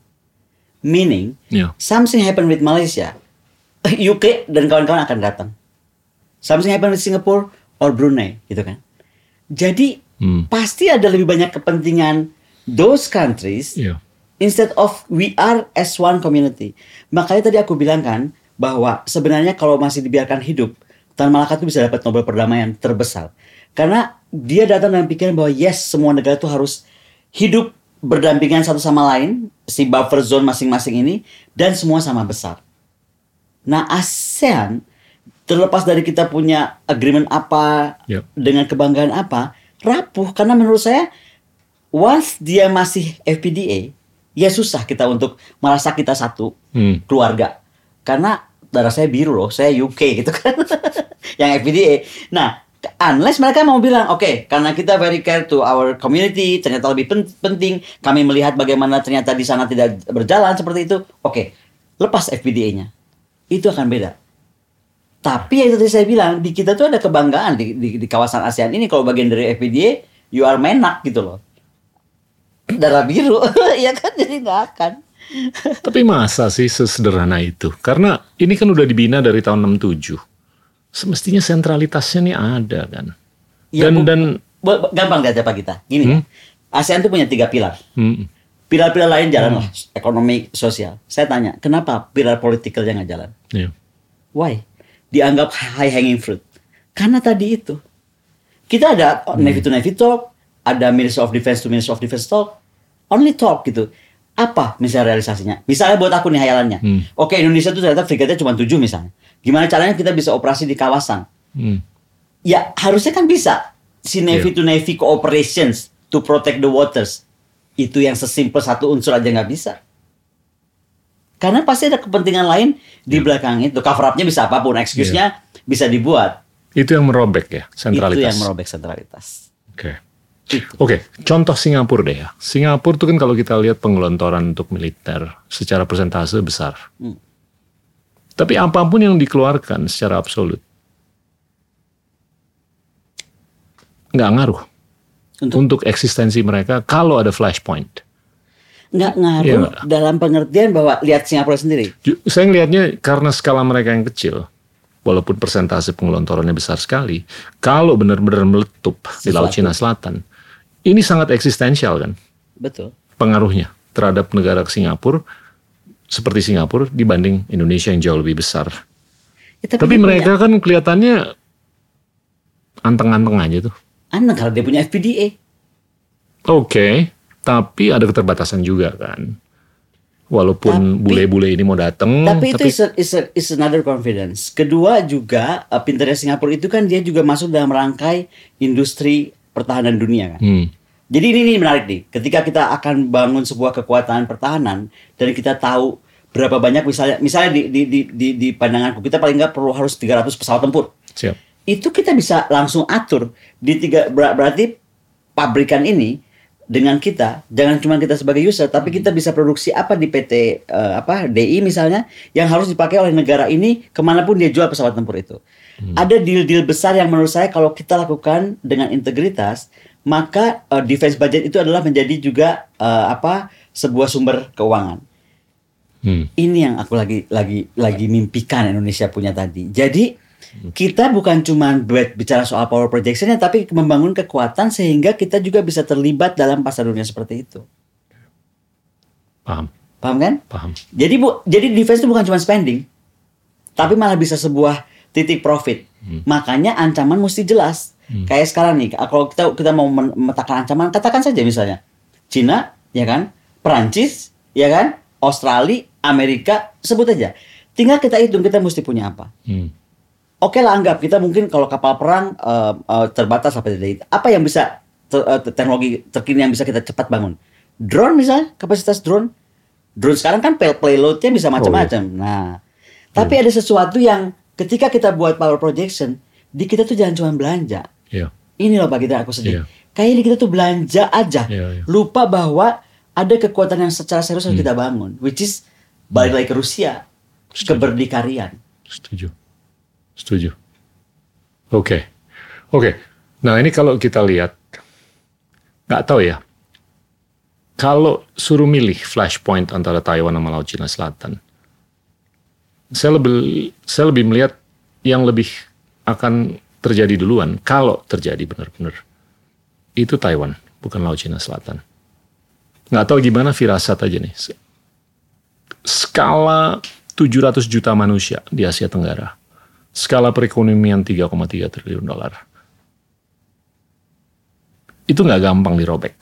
Meaning, Ya. something happen with Malaysia, <laughs> UK dan kawan-kawan akan datang. Something happen with Singapore or Brunei, gitu kan. Jadi Hmm. pasti ada lebih banyak kepentingan those countries Iya. instead of we are as one community. Makanya tadi aku bilang kan bahwa sebenarnya kalau masih dibiarkan hidup, Tan Malaka itu bisa dapat Nobel perdamaian terbesar. Karena dia datang dengan pikiran bahwa yes, semua negara itu harus hidup berdampingan satu sama lain, si buffer zone masing-masing ini, dan semua sama besar. Nah ASEAN, terlepas dari kita punya agreement apa, Yep. dengan kebanggaan apa, rapuh. Karena menurut saya, once dia masih FPDA, ya susah kita untuk merasa kita satu Hmm. keluarga. Karena darah saya biru loh, saya UK gitu kan. <laughs> yang FPDA. Nah, unless mereka mau bilang, oke, karena kita very care to our community, ternyata lebih pen- penting, kami melihat bagaimana ternyata di sana tidak berjalan seperti itu, oke, lepas FPDA-nya. Itu akan beda. Tapi ya itu tadi saya bilang, di kita tuh ada kebanggaan di, di, di kawasan ASEAN ini, kalau bagian dari FPDA, you are menak gitu loh. <clears throat> Darah biru, <laughs> ya kan, jadi nggak akan. <laughs> Tapi masa sih sesederhana itu? Karena ini kan udah dibina dari tahun 67. Semestinya sentralitasnya nih ada kan. Ya, dan Bu- dan Bu- bu- gampang lihat apa kita. Gini ya. ASEAN tuh punya tiga pilar. hmm, Pilar-pilar lain jalan lah, ekonomi, sosial. Saya tanya, kenapa pilar politikalnya nggak jalan? ya. Why? Dianggap high hanging fruit. Karena tadi itu. Kita ada Navy to Navy talk, ada Minister of Defense to Minister of Defense talk, only talk gitu. Apa misalnya realisasinya? Misalnya buat aku nih hayalannya. Hmm. Oke Indonesia tuh ternyata frigatnya cuma tujuh misalnya. Gimana caranya kita bisa operasi di kawasan? Hmm. Ya harusnya kan bisa si navy to navy cooperations to protect the waters. Itu yang sesimpel satu unsur aja nggak bisa. Karena pasti ada kepentingan lain di belakang itu. Cover up-nya bisa apa pun, excuse-nya bisa dibuat. Itu yang merobek ya sentralitas. Itu yang merobek sentralitas. Oke. Itu. Oke, contoh Singapura deh ya. Singapura tuh kan kalau kita lihat penggelontoran untuk militer secara persentase besar. Hmm. Tapi apa pun yang dikeluarkan secara absolut nggak ngaruh Untuk untuk eksistensi mereka kalau ada flashpoint. nggak ngaruh Iya nggak? dalam pengertian bahwa lihat Singapura sendiri. Saya ngelihatnya karena skala mereka yang kecil, walaupun persentase pengelontorannya besar sekali, kalau benar-benar meletup di Laut Sesuatu. Cina Selatan, ini sangat eksistensial kan Betul. pengaruhnya terhadap negara Singapura seperti Singapura dibanding Indonesia yang jauh lebih besar. Ya, Tapi dia mereka kan kelihatannya anteng-anteng aja tuh. punya, aneh kalau dia punya FPDA. Oke, tapi ada keterbatasan juga kan. Walaupun Tapi- bule-bule ini mau datang, Tapi itu is, a- is, a- is another confidence. Kedua juga uh, pinternya Singapura itu kan dia juga masuk dalam rangkai industri pertahanan dunia kan. Hmm, Jadi ini, ini menarik nih. Ketika kita akan bangun sebuah kekuatan pertahanan dan kita tahu berapa banyak misalnya misalnya di di di di, di pandanganku kita paling nggak perlu harus 300 pesawat tempur. siap. Itu kita bisa langsung atur di tiga ber- berarti pabrikan ini dengan kita jangan cuma kita sebagai user tapi kita bisa produksi apa di PT eh, apa DI misalnya yang harus dipakai oleh negara ini ke mana pun dia jual pesawat tempur itu. Ada deal-deal besar yang menurut saya kalau kita lakukan dengan integritas maka eh, defense budget itu adalah menjadi juga eh, apa sebuah sumber keuangan. Hmm. Ini yang aku lagi lagi lagi mimpikan Indonesia punya tadi. Jadi Kita bukan cuma buat bicara soal power projectionnya, tapi membangun kekuatan sehingga kita juga bisa terlibat dalam pasar dunia seperti itu. Paham, Paham kan? paham. Jadi bu, jadi defense itu bukan cuma spending, tapi malah bisa sebuah titik profit. Makanya ancaman mesti jelas. Kayak sekarang nih, kalau kita kita mau memetakan ancaman, katakan saja misalnya Cina, ya kan, Perancis, ya kan, Australia, Amerika, sebut aja. Tinggal kita hitung kita mesti punya apa. Hmm. Oke lah anggap kita mungkin kalau kapal perang eh, eh, terbatas apa tidak apa yang bisa te- eh, teknologi terkini yang bisa kita cepat bangun drone misalnya kapasitas drone drone sekarang kan pay- payloadnya bisa macam-macam nah tapi ada sesuatu yang ketika kita buat power projection di kita tuh jangan cuma belanja Iya. ini loh pak kita aku sedih Iya. kayaknya kita tuh belanja aja Iya, iya. lupa bahwa ada kekuatan yang secara serius harus kita bangun which is balik lagi ke Rusia keberdikarian Setuju. Setuju. Oke. Oke. Nah, ini kalau kita lihat nggak tahu ya. Kalau suruh milih flashpoint antara Taiwan sama Laut Cina Selatan, saya lebih saya lebih melihat yang lebih akan terjadi duluan kalau terjadi benar-benar itu Taiwan, bukan Laut Cina Selatan. Nggak tahu gimana firasat aja nih. Skala 700 juta manusia di Asia Tenggara. Skala perekonomian 3,3 triliun dolar. Itu nggak gampang dirobek.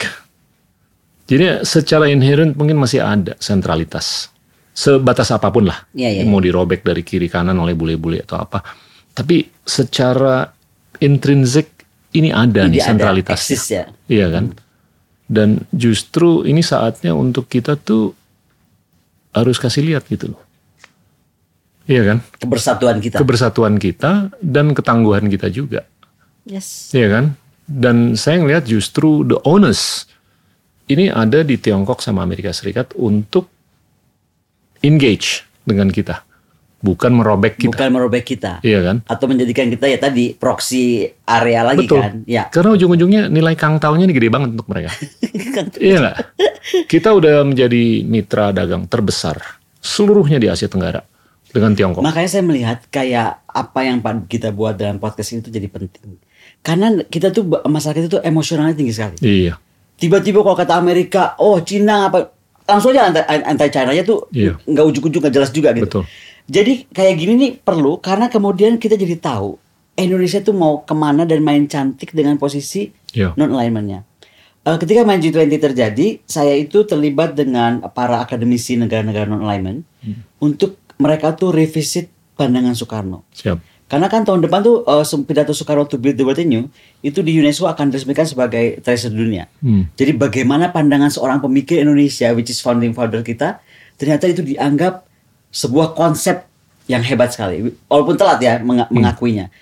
Jadi secara inherent mungkin masih ada sentralitas. Sebatas apa pun lah. Iya, iya, Mau dirobek dari kiri kanan oleh bule-bule atau apa. Tapi secara intrinsik ini ada Ini nih ada, sentralitasnya. eksis ya. Iya kan? Dan justru ini saatnya untuk kita tuh harus kasih lihat gitu loh. Iya kan? kebersatuan kita Kebersatuan kita dan ketangguhan kita juga. yes Iya kan? Dan saya ngelihat justru the onus ini ada di Tiongkok sama Amerika Serikat untuk engage dengan kita. Bukan merobek kita. bukan merobek kita Iya kan? atau menjadikan kita ya tadi proxy area lagi Betul. kan ya Karena ujung-ujungnya nilai kangtaunya ini gede banget untuk mereka. <laughs> iya nggak? Kita udah menjadi mitra dagang terbesar seluruhnya di Asia Tenggara dengan Tiongkok. makanya saya melihat kayak apa yang kita buat dalam podcast ini tuh jadi penting karena kita tuh masalah kita tuh emosionalnya tinggi sekali Iya, tiba-tiba kalau kata Amerika oh Cina apa langsung aja anti, anti China nya tuh Iya. nggak ujuk-ujuk nggak jelas juga gitu betul. jadi kayak gini nih perlu karena kemudian kita jadi tahu Indonesia tuh mau ke mana dan main cantik dengan posisi Iya. non alignmentnya. Eh, ketika main G20 terjadi, saya itu terlibat dengan para akademisi negara-negara non alignment Hmm. untuk mereka tuh revisit pandangan Soekarno. Siap. Karena kan tahun depan tuh sem- pidato Soekarno to build the world anew itu di UNESCO akan diresmikan sebagai tradisi dunia. Hmm. Jadi bagaimana pandangan seorang pemikir Indonesia, which is founding father kita, ternyata itu dianggap sebuah konsep yang hebat sekali. Walaupun telat ya menga- mengakuinya.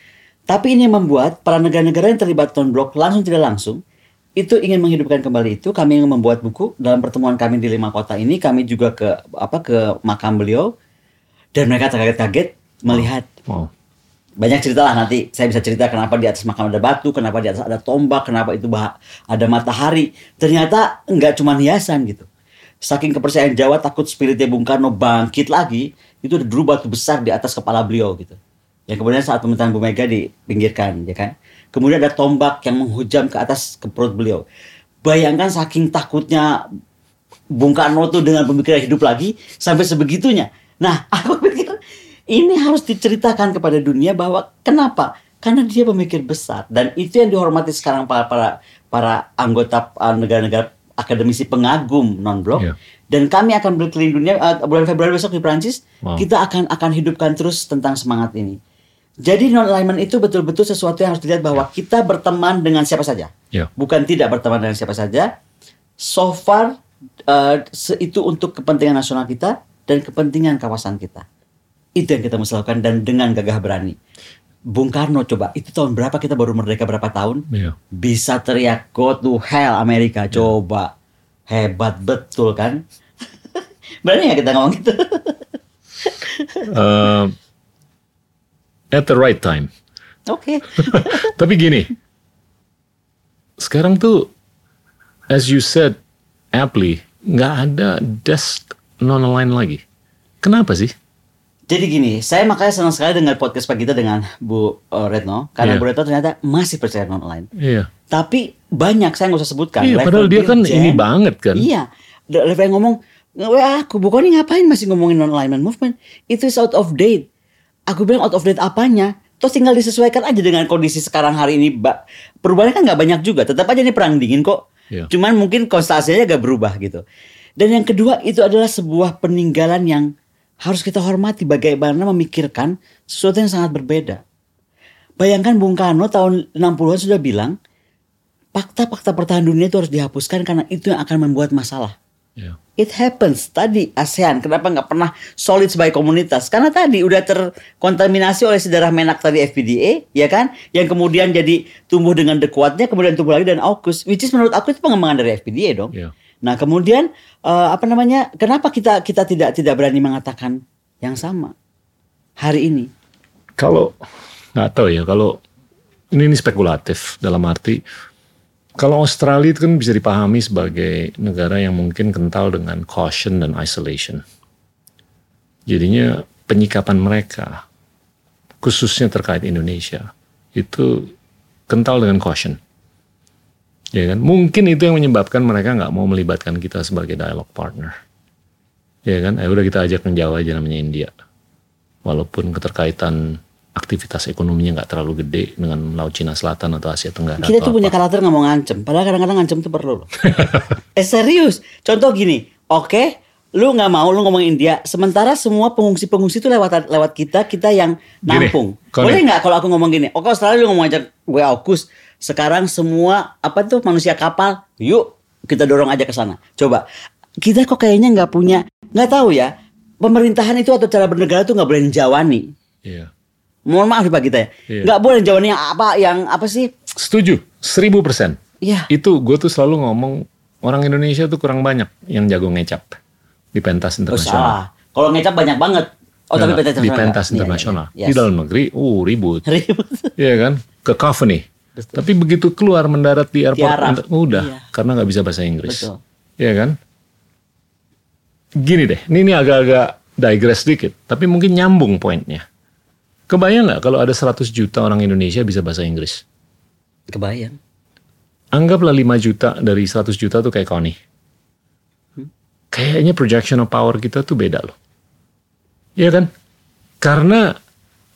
Tapi ini yang membuat para negara-negara yang terlibat non blok langsung tidak langsung itu ingin menghidupkan kembali itu. Kami ingin membuat buku dalam pertemuan kami di lima kota ini. Kami juga ke apa ke makam beliau dan mereka terkaget-kaget melihat Wow. Banyak cerita lah nanti saya bisa cerita kenapa di atas makam ada batu, kenapa di atas ada tombak, kenapa itu bah- ada matahari. Ternyata nggak cuma hiasan gitu. Saking kepercayaan Jawa takut spiritnya Bung Karno bangkit lagi, itu ada dulu batu besar di atas kepala beliau gitu. Yang kemudian saat pemerintahan Bu Mega dipinggirkan, ya kan. Kemudian ada tombak yang menghujam ke atas ke perut beliau. Bayangkan saking takutnya Bung Karno tuh dengan pemikiran hidup lagi sampai sebegitunya. Nah, <laughs> aku pikir ini harus diceritakan kepada dunia bahwa kenapa? Karena dia pemikir besar dan itu yang dihormati sekarang para para para anggota uh, negara-negara akademisi pengagum non blok Iya. dan kami akan berkeliling dunia uh, bulan Februari besok di Prancis Wow. kita akan akan hidupkan terus tentang semangat ini. Jadi non alignment itu betul-betul sesuatu yang harus dilihat bahwa kita berteman dengan siapa saja Ya. bukan tidak berteman dengan siapa saja. So far uh, itu untuk kepentingan nasional kita dan kepentingan kawasan kita. Itu yang kita mesti lakukan dan dengan gagah berani. Bung Karno coba, itu tahun berapa kita baru merdeka berapa tahun? Iya. Bisa teriak go to hell Amerika, coba. Hebat betul kan? <laughs> Berani ya kita ngomong gitu? Uh, <laughs> at the right time. Oke. <laughs> Tapi gini, sekarang tuh, as you said, aptly, nggak ada desk non-align lagi. Kenapa sih? Jadi gini, saya makanya senang sekali dengan podcast Pak kita dengan Bu uh, Retno karena Iya. Bu Retno ternyata masih percaya online. Iya. Tapi banyak saya nggak usah sebutkan. Iya, padahal dia kan dirjen, ini banget kan. Iya, level yang ngomong, wah aku bukan ngapain masih ngomongin non-alignment movement? Itu is out of date. Aku bilang out of date apanya? Terus tinggal disesuaikan aja dengan kondisi sekarang hari ini. Ba- Perubahannya kan nggak banyak juga. Tetap aja ini perang dingin kok. Iya. Cuman mungkin konstelasinya agak berubah gitu. Dan yang kedua itu adalah sebuah peninggalan yang harus kita hormati bagaimana memikirkan sesuatu yang sangat berbeda. Bayangkan Bung Karno tahun 60-an sudah bilang, fakta-fakta pertahanan dunia itu harus dihapuskan karena itu yang akan membuat masalah. Iya. It happens. Tadi ASEAN kenapa nggak pernah solid sebagai komunitas? Karena tadi udah terkontaminasi oleh sejarah menak tadi FPDA, ya kan? Yang kemudian jadi tumbuh dengan dekuatnya, kemudian tumbuh lagi dan AUKUS. Which is menurut aku itu pengembangan dari FPDA dong. Iya. Nah kemudian eh, apa namanya? Kenapa kita kita tidak tidak berani mengatakan yang sama hari ini? Kalau nggak tahu ya, kalau ini, ini spekulatif dalam arti kalau Australia itu kan bisa dipahami sebagai negara yang mungkin kental dengan caution dan isolation. Jadinya penyikapan mereka, khususnya terkait Indonesia, itu kental dengan caution. Ya kan? Mungkin itu yang menyebabkan mereka nggak mau melibatkan kita sebagai dialog partner. Ya kan? Ayo udah kita ajak yang Jawa aja namanya India walaupun keterkaitan aktivitas ekonominya nggak terlalu gede dengan Laut Cina Selatan atau Asia Tenggara. Kita tuh punya apa. karakter nggak mau ngancem. Padahal kadang-kadang ngancem tuh perlu loh. <laughs> eh serius. Contoh gini. Oke. Lu nggak mau lu ngomong India. Sementara semua pengungsi-pengungsi itu lewat lewat kita. Kita yang Gini, nampung. Koni. Boleh nggak kalau aku ngomong gini. Oke Australia lu ngomong aja gue aukus. Sekarang semua apa tuh manusia kapal. Yuk kita dorong aja ke sana. Coba. Kita kok kayaknya nggak punya. nggak tahu ya. Pemerintahan itu atau cara bernegara tuh nggak boleh jawani. Iya. Mohon maaf nih Pak kita ya. Iya. Nggak boleh jawani yang apa yang apa sih? Setuju, seribu persen. Iya. Itu gue tuh selalu ngomong orang Indonesia tuh kurang banyak yang jago ngecap di pentas Oh internasional. salah. Kalau ngecap banyak banget. Oh tapi Nggak, pentas di internasional pentas? Iya, internasional. iya, iya. Di dalam negeri, uh ribut. <laughs> Ribut. Iya kan? Ke Cacophony. Tapi begitu keluar mendarat di airport, Arab. udah Iya. karena nggak bisa bahasa Inggris. Betul. Iya kan? Gini deh, ini, ini agak-agak digress dikit, tapi mungkin nyambung poinnya. Kebayang nggak kalau ada 100 juta orang Indonesia bisa bahasa Inggris? Kebayang. Anggaplah 5 juta dari 100 juta tuh kayak Connie. Kayaknya projection of power kita tuh beda loh. Iya kan? Karena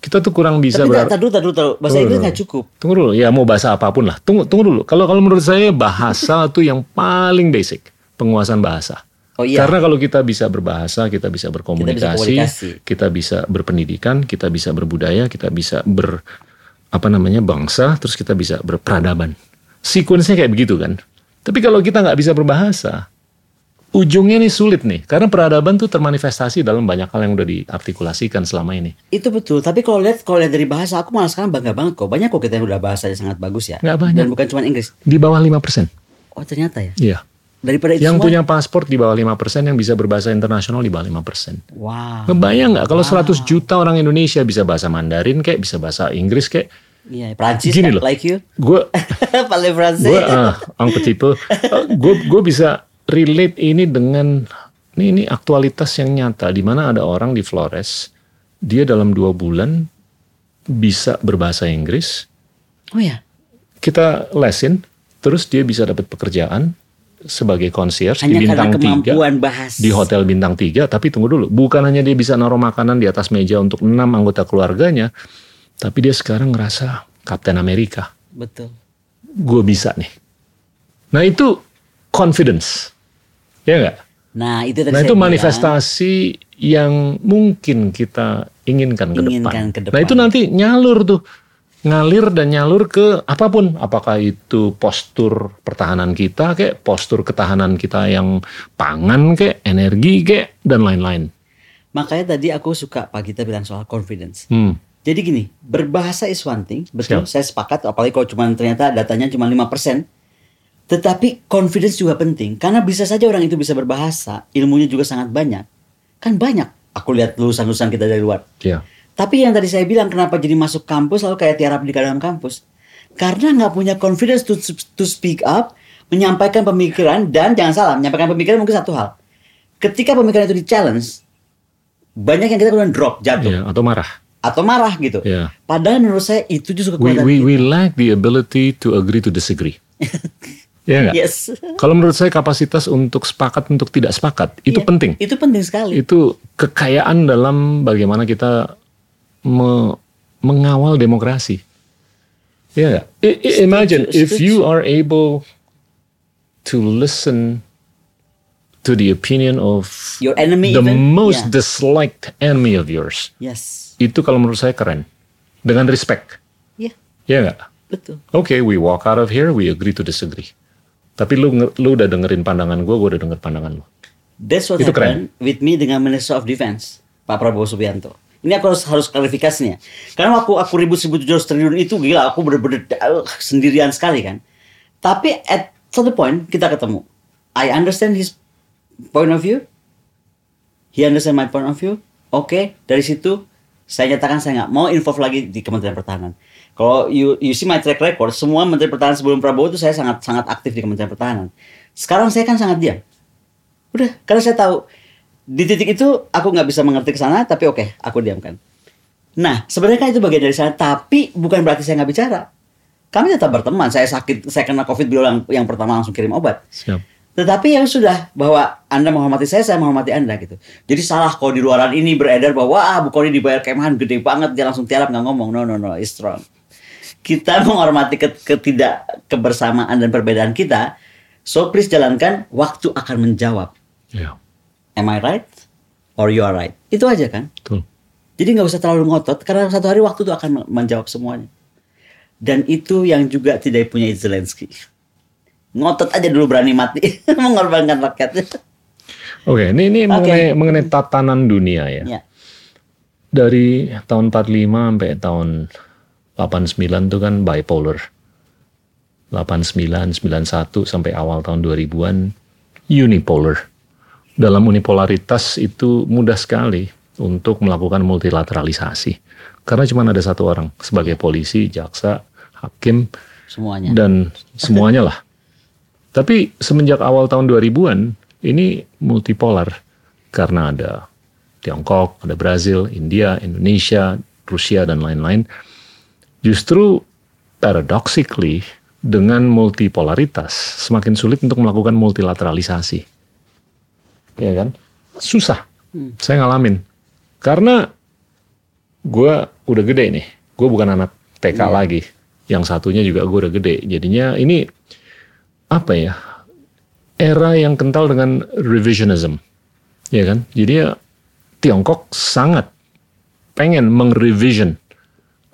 kita tuh kurang bisa Tapi tak dulu, dulu. Bahasa Inggris nggak cukup. Tunggu dulu, ya mau bahasa apa pun lah. Tunggu, tunggu dulu. Kalau kalau menurut saya bahasa <laughs> tuh yang paling basic, penguasaan bahasa. Oh iya. Karena kalau kita bisa berbahasa, kita bisa berkomunikasi, komunikasi. kita bisa berpendidikan, kita bisa berbudaya, kita bisa ber apa namanya bangsa, terus kita bisa berperadaban. Sequence-nya kayak begitu kan. Tapi kalau kita nggak bisa berbahasa, ujungnya nih sulit nih. Karena peradaban tuh termanifestasi dalam banyak hal yang udah diartikulasikan selama ini. Itu betul. Tapi kalau lihat kalau lihat dari bahasa, aku malah sekarang bangga banget kok. Banyak kok kita yang udah bahasanya sangat bagus ya. Nggak banyak. Dan bukan cuma Inggris. Di bawah 5%. Oh ternyata ya. Iya. Daripada itu yang semua. punya paspor di bawah 5% yang bisa berbahasa internasional di bawah 5%. Wow. Ngebayang nggak kalau 100 juta orang Indonesia bisa bahasa Mandarin kayak bisa bahasa Inggris kayak Iya, Prancis Gini kan, loh. like you. gue <laughs> Paling Prancis. gue ah un petit peu <laughs> gue gue bisa relate ini dengan ini ini aktualitas yang nyata di mana ada orang di Flores dia dalam dua bulan bisa berbahasa Inggris Oh ya. kita lesin terus dia bisa dapat pekerjaan sebagai concierge Hanya di bintang tiga bahas. di hotel bintang 3 tapi tunggu dulu bukan hanya dia bisa naruh makanan di atas meja untuk enam anggota keluarganya tapi dia sekarang ngerasa Kapten Amerika Betul. gue bisa nih nah itu confidence ya nggak Nah itu tadi nah itu bilang. manifestasi yang mungkin kita inginkan ke Inginkan depan ke nah itu depan. nanti nyalur tuh ngalir dan nyalur ke apa pun apakah itu postur pertahanan kita kayak postur ketahanan kita yang pangan kayak energi kayak dan lain-lain Makanya tadi aku suka Pak Gita bilang soal confidence. hmm. Jadi gini, berbahasa is one thing, betul, Siap. saya sepakat, apalagi kalau cuma ternyata datanya cuma 5%. Tetapi confidence juga penting, karena bisa saja orang itu bisa berbahasa, ilmunya juga sangat banyak. Kan banyak, aku lihat lulusan-lulusan kita dari luar. ya Tapi yang tadi saya bilang, kenapa jadi masuk kampus lalu kayak tiarap di dalam kampus? Karena nggak punya confidence to, to speak up, menyampaikan pemikiran, dan jangan salah, menyampaikan pemikiran mungkin satu hal. Ketika pemikiran itu di challenge, banyak yang kita kemudian drop jatuh Iya, atau marah. atau marah gitu. Iya. Padahal menurut saya itu justru We, kekuatan we, kita. we lack the ability to agree to disagree. <laughs> Iya nggak? Yes. <laughs> Kalau menurut saya kapasitas untuk sepakat untuk tidak sepakat itu Iya, penting. Itu penting sekali. Itu kekayaan dalam bagaimana kita me- mengawal demokrasi. Iya nggak? I- i- imagine if setuju. you are able to listen to the opinion of Your enemy the even. most Yeah. disliked enemy of yours. Yes. Itu kalau menurut saya keren. Dengan respect. Iya, Iya nggak? betul. Oke, we walk out of here, we agree to disagree. Tapi lu lu udah dengerin pandangan gue, gue udah denger pandangan lu. That's what Itu happened with me dengan Minister of Defense, Pak Prabowo Subianto. Ini aku harus harus klarifikasinya. Karena waktu aku ribut 1.700 triliun itu gila, aku bener-bener uh, sendirian sekali kan. Tapi at satu point kita ketemu. I understand his point of view. He understand my point of view. Oke, dari situ saya nyatakan saya nggak mau involve lagi di Kementerian Pertahanan. Kalau you, you see my track record, semua Menteri Pertahanan sebelum Prabowo itu saya sangat sangat aktif di Kementerian Pertahanan. Sekarang saya kan sangat diam. Udah, karena saya tahu di titik itu aku nggak bisa mengerti ke sana, tapi oke, aku diamkan. Nah, sebenarnya kan itu bagian dari sana, tapi bukan berarti saya nggak bicara. Kami tetap berteman. Saya sakit, saya kena COVID beliau yang, yang pertama langsung kirim obat. Siap. Tetapi yang sudah bahwa Anda menghormati saya, saya menghormati Anda gitu. Jadi salah kalau di luaran ini beredar bahwa wah Bu Koni dibayar kemahan gede banget dia langsung tiarap nggak ngomong. No no no, it's wrong. Kita <laughs> menghormati ke- ketidak kebersamaan dan perbedaan kita. So please jalankan, waktu akan menjawab. Ya, Am I right? Or you are right? Itu aja kan. betul. Jadi nggak usah terlalu ngotot karena satu hari waktu itu akan men- menjawab semuanya. Dan itu yang juga tidak punya Zelensky. Ngotot aja dulu berani mati <laughs> mengorbankan rakyatnya. Oke, ini ini Oke. mengenai mengenai tatanan dunia ya. Ya. Dari tahun 45 sampai tahun 89 itu kan bipolar. 89, 91 sampai awal tahun 2000-an unipolar. Dalam unipolaritas itu mudah sekali untuk melakukan multilateralisasi. Karena cuma ada satu orang sebagai polisi, jaksa, hakim, semuanya. dan semuanya lah. Tapi semenjak awal tahun 2000-an ini multipolar karena ada Tiongkok, ada Brazil, India, Indonesia, Rusia dan lain-lain. Justru paradoxically dengan multipolaritas semakin sulit untuk melakukan multilateralisasi. Ya kan? Susah. Saya ngalamin. Karena gue udah gede nih. Gue bukan anak TK lagi. Yang satunya juga gue udah gede. Jadinya ini apa ya? Era yang kental dengan revisionism. Ya kan? Jadi ya Tiongkok sangat pengen mengrevision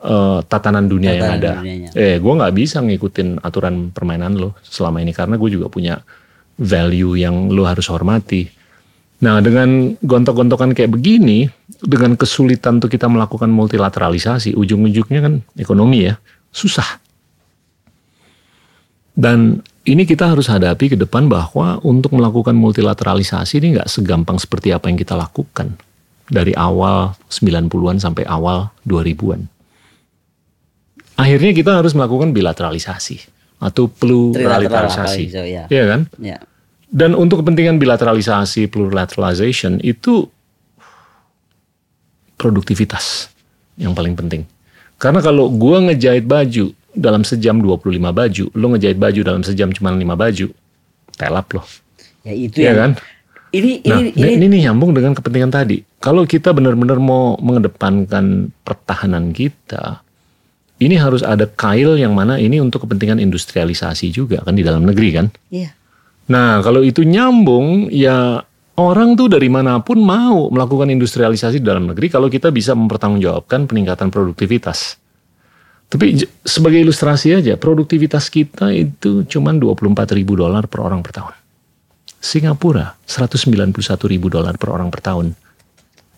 eh, tatanan dunia yang Tatanan ada. dunianya. Eh, gue nggak bisa ngikutin aturan permainan lo selama ini karena gue juga punya value yang lo harus hormati. Nah, dengan gontok-gontokan kayak begini, dengan kesulitan untuk kita melakukan multilateralisasi, ujung-ujungnya kan ekonomi ya, susah. Dan ini kita harus hadapi ke depan bahwa untuk melakukan multilateralisasi ini nggak segampang seperti apa yang kita lakukan dari awal 90-an sampai awal 2000-an. Akhirnya kita harus melakukan bilateralisasi atau pluralisasi. Trilateral, ya. Iya kan? Ya. Dan untuk kepentingan bilateralisasi, plurilateralization itu produktivitas yang paling penting. Karena kalau gua ngejahit baju dalam sejam 25 baju, lo ngejahit baju dalam sejam cuma 5 baju, telap loh. Ya itu yang kan? ini Nah, ini ini, ini ini nih nyambung dengan kepentingan tadi. Kalau kita benar-benar mau mengedepankan pertahanan kita, ini harus ada kail yang mana ini untuk kepentingan industrialisasi juga kan di dalam negeri kan. iya. Nah, kalau itu nyambung, ya orang tuh dari mana pun mau melakukan industrialisasi di dalam negeri kalau kita bisa mempertanggungjawabkan peningkatan produktivitas. Tapi sebagai ilustrasi aja, produktivitas kita itu cuma 24 ribu dolar per orang per tahun. Singapura 191 ribu dolar per orang per tahun.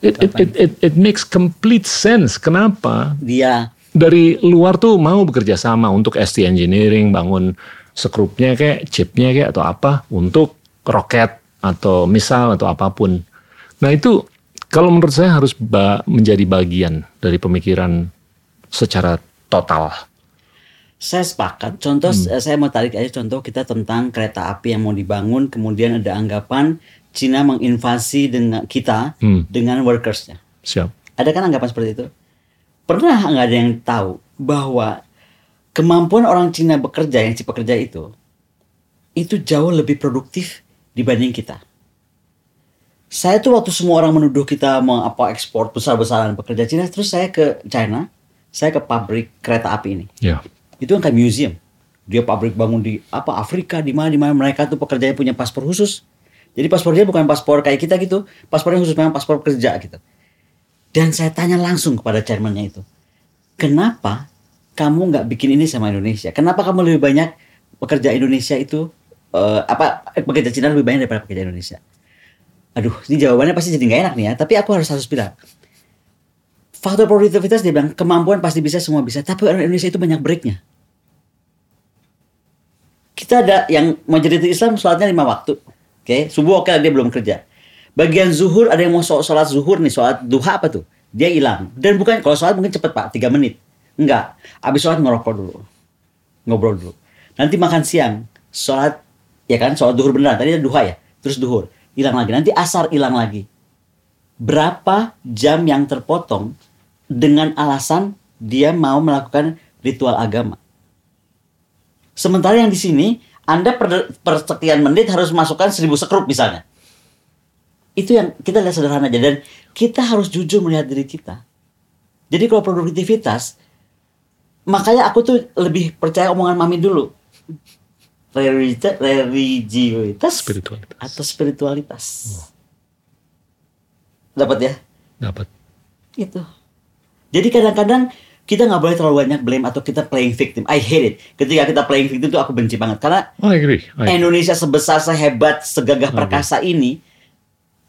It, it, it, it, it makes complete sense. Kenapa? Dia dari luar tuh mau bekerja sama untuk ST engineering, bangun skrupnya kayak chipnya kayak atau apa untuk roket atau misal atau apa pun. Nah itu kalau menurut saya harus ba- menjadi bagian dari pemikiran secara total. Saya sepakat. Contoh eh, saya mau tarik aja contoh kita tentang kereta api yang mau dibangun, kemudian ada anggapan Cina menginvasi dengan kita Hmm. dengan workersnya. Siap. Ada kan anggapan seperti itu? Pernah nggak ada yang tahu bahwa kemampuan orang Cina bekerja yang si pekerja itu itu jauh lebih produktif dibanding kita. Saya tuh waktu semua orang menuduh kita mau apa ekspor besar-besaran pekerja Cina, terus saya ke China, saya ke pabrik kereta api ini. Ya. Itu kan kayak museum. Dia pabrik bangun di apa Afrika di mana di mana mereka tuh pekerjanya punya paspor khusus. Jadi paspornya bukan paspor kayak kita gitu, paspornya khusus memang paspor kerja gitu. Dan saya tanya langsung kepada chairmannya itu, kenapa kamu nggak bikin ini sama Indonesia? Kenapa kamu lebih banyak pekerja Indonesia itu eh, apa pekerja Cina lebih banyak daripada pekerja Indonesia? Aduh, ini jawabannya pasti jadi nggak enak nih ya. Tapi aku harus harus bilang, faktor produktivitas dia bilang kemampuan pasti bisa semua bisa, tapi orang Indonesia itu banyak breaknya. Kita ada yang majority Islam sholatnya lima waktu, oke, subuh oke dia belum kerja. Bagian zuhur ada yang mau sholat zuhur nih, sholat duha apa tuh? Dia hilang. Dan bukan kalau sholat mungkin cepet pak, tiga menit. Enggak, habis sholat ngerokok dulu, ngobrol dulu. Nanti makan siang, sholat ya kan, sholat duhur beneran. Tadi ada duha ya, terus duhur hilang lagi. Nanti asar hilang lagi. Berapa jam yang terpotong dengan alasan dia mau melakukan ritual agama? Sementara yang di sini, Anda per, per sekian menit harus masukkan seribu sekrup misalnya. Itu yang kita lihat sederhana aja. Dan kita harus jujur melihat diri kita. Jadi kalau produktivitas, makanya aku tuh lebih percaya omongan Mami dulu. Religiositas, religiositas Spiritualitas. atau spiritualitas. Dapat ya? Dapat. Itu. Jadi kadang-kadang kita nggak boleh terlalu banyak blame atau kita playing victim. I hate it. Ketika kita playing victim itu aku benci banget karena I agree. I- Indonesia sebesar, sehebat, segagah perkasa ini